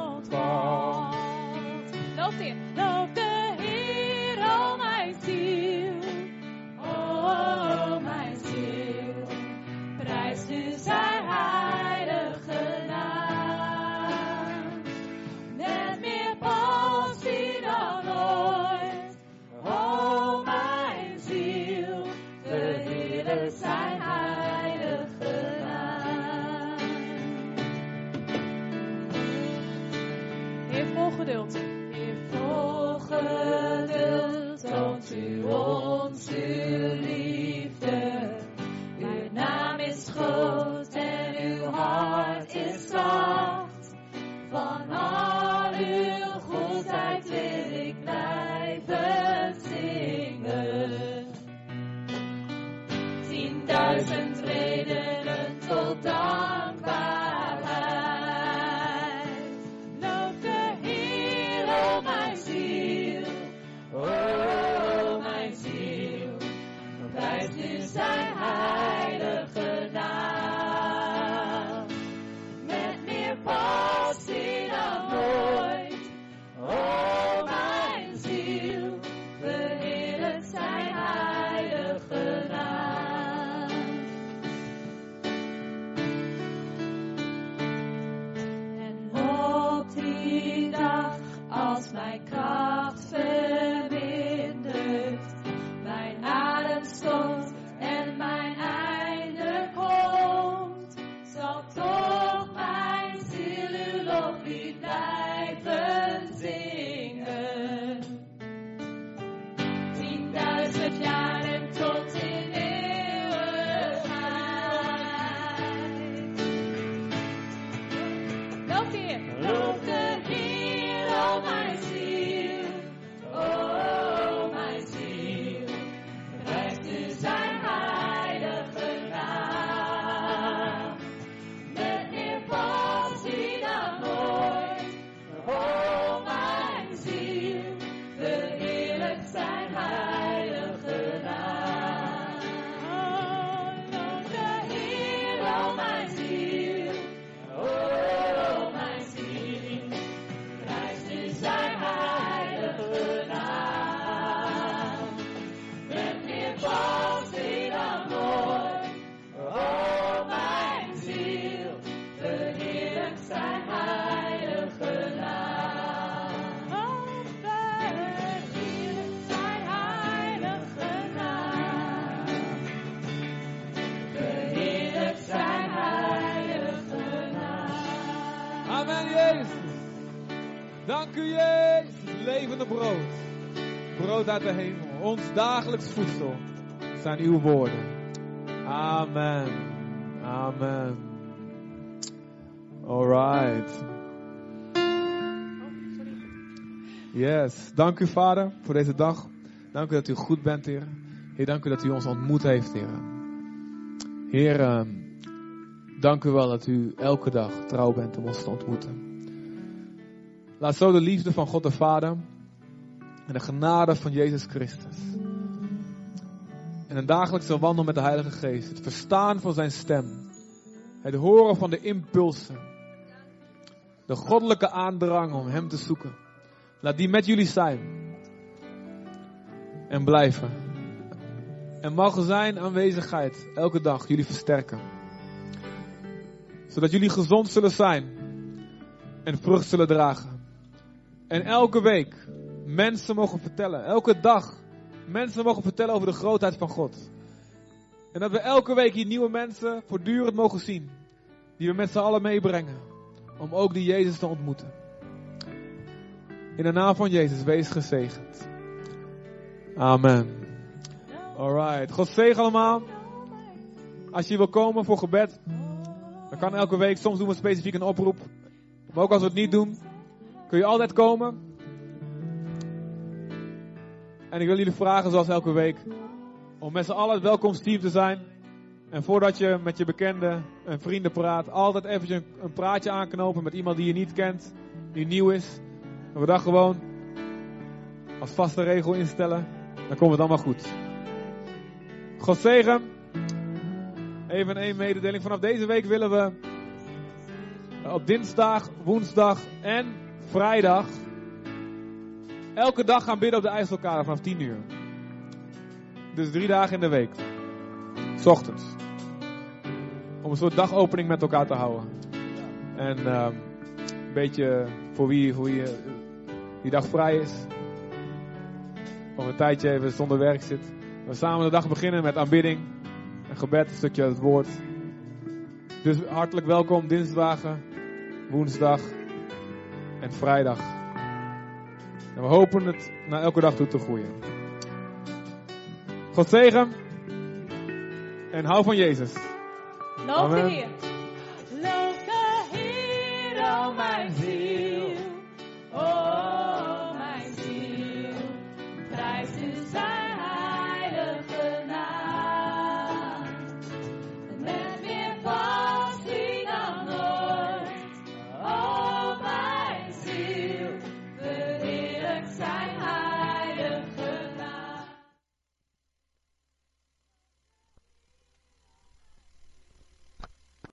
Jezus. Levende brood. Brood uit de hemel. Ons dagelijks voedsel zijn uw woorden. Amen. Amen. Alright. Yes. Dank u, Vader, voor deze dag. Dank u dat u goed bent, Heer. Heer, dank u dat u ons ontmoet heeft, Heer. Heer, ehm, dank u wel dat u elke dag trouw bent om ons te ontmoeten. Laat zo de liefde van God de Vader en de genade van Jezus Christus en een dagelijkse wandel met de Heilige Geest, het verstaan van zijn stem, het horen van de impulsen, de goddelijke aandrang om Hem te zoeken. Laat die met jullie zijn en blijven. En mag zijn aanwezigheid elke dag jullie versterken. Zodat jullie gezond zullen zijn en vrucht zullen dragen. En elke week mensen mogen vertellen, elke dag mensen mogen vertellen over de grootheid van God. En dat we elke week hier nieuwe mensen voortdurend mogen zien. Die we met z'n allen meebrengen. Om ook die Jezus te ontmoeten. In de naam van Jezus, wees gezegend. Amen. Alright. God zegen allemaal. Als je wil komen voor gebed, dan kan elke week. Soms doen we specifiek een oproep. Maar ook als we het niet doen, kun je altijd komen. En ik wil jullie vragen, zoals elke week, om met z'n allen het welkomsteam te zijn. En voordat je met je bekenden en vrienden praat, altijd eventjes een, een praatje aanknopen met iemand die je niet kent, die nieuw is. En we dat gewoon als vaste regel instellen. Dan komt het allemaal goed. God zegen. Even één mededeling. Vanaf deze week willen we op dinsdag, woensdag en vrijdag elke dag gaan bidden op de IJsselkade vanaf 10 uur. Dus drie dagen in de week. S ochtends. Om een soort dagopening met elkaar te houden. En ehm, een beetje voor wie, voor eh, die dag vrij is. Of een tijdje even zonder werk zit. We samen de dag beginnen met aanbidding. Een gebed, een stukje het woord. Dus hartelijk welkom dinsdagen, woensdag en vrijdag. En we hopen het naar elke dag toe te groeien. God zegen. En hou van Jezus. Loof de. Heer. Loof de Heer, o mijn ziel.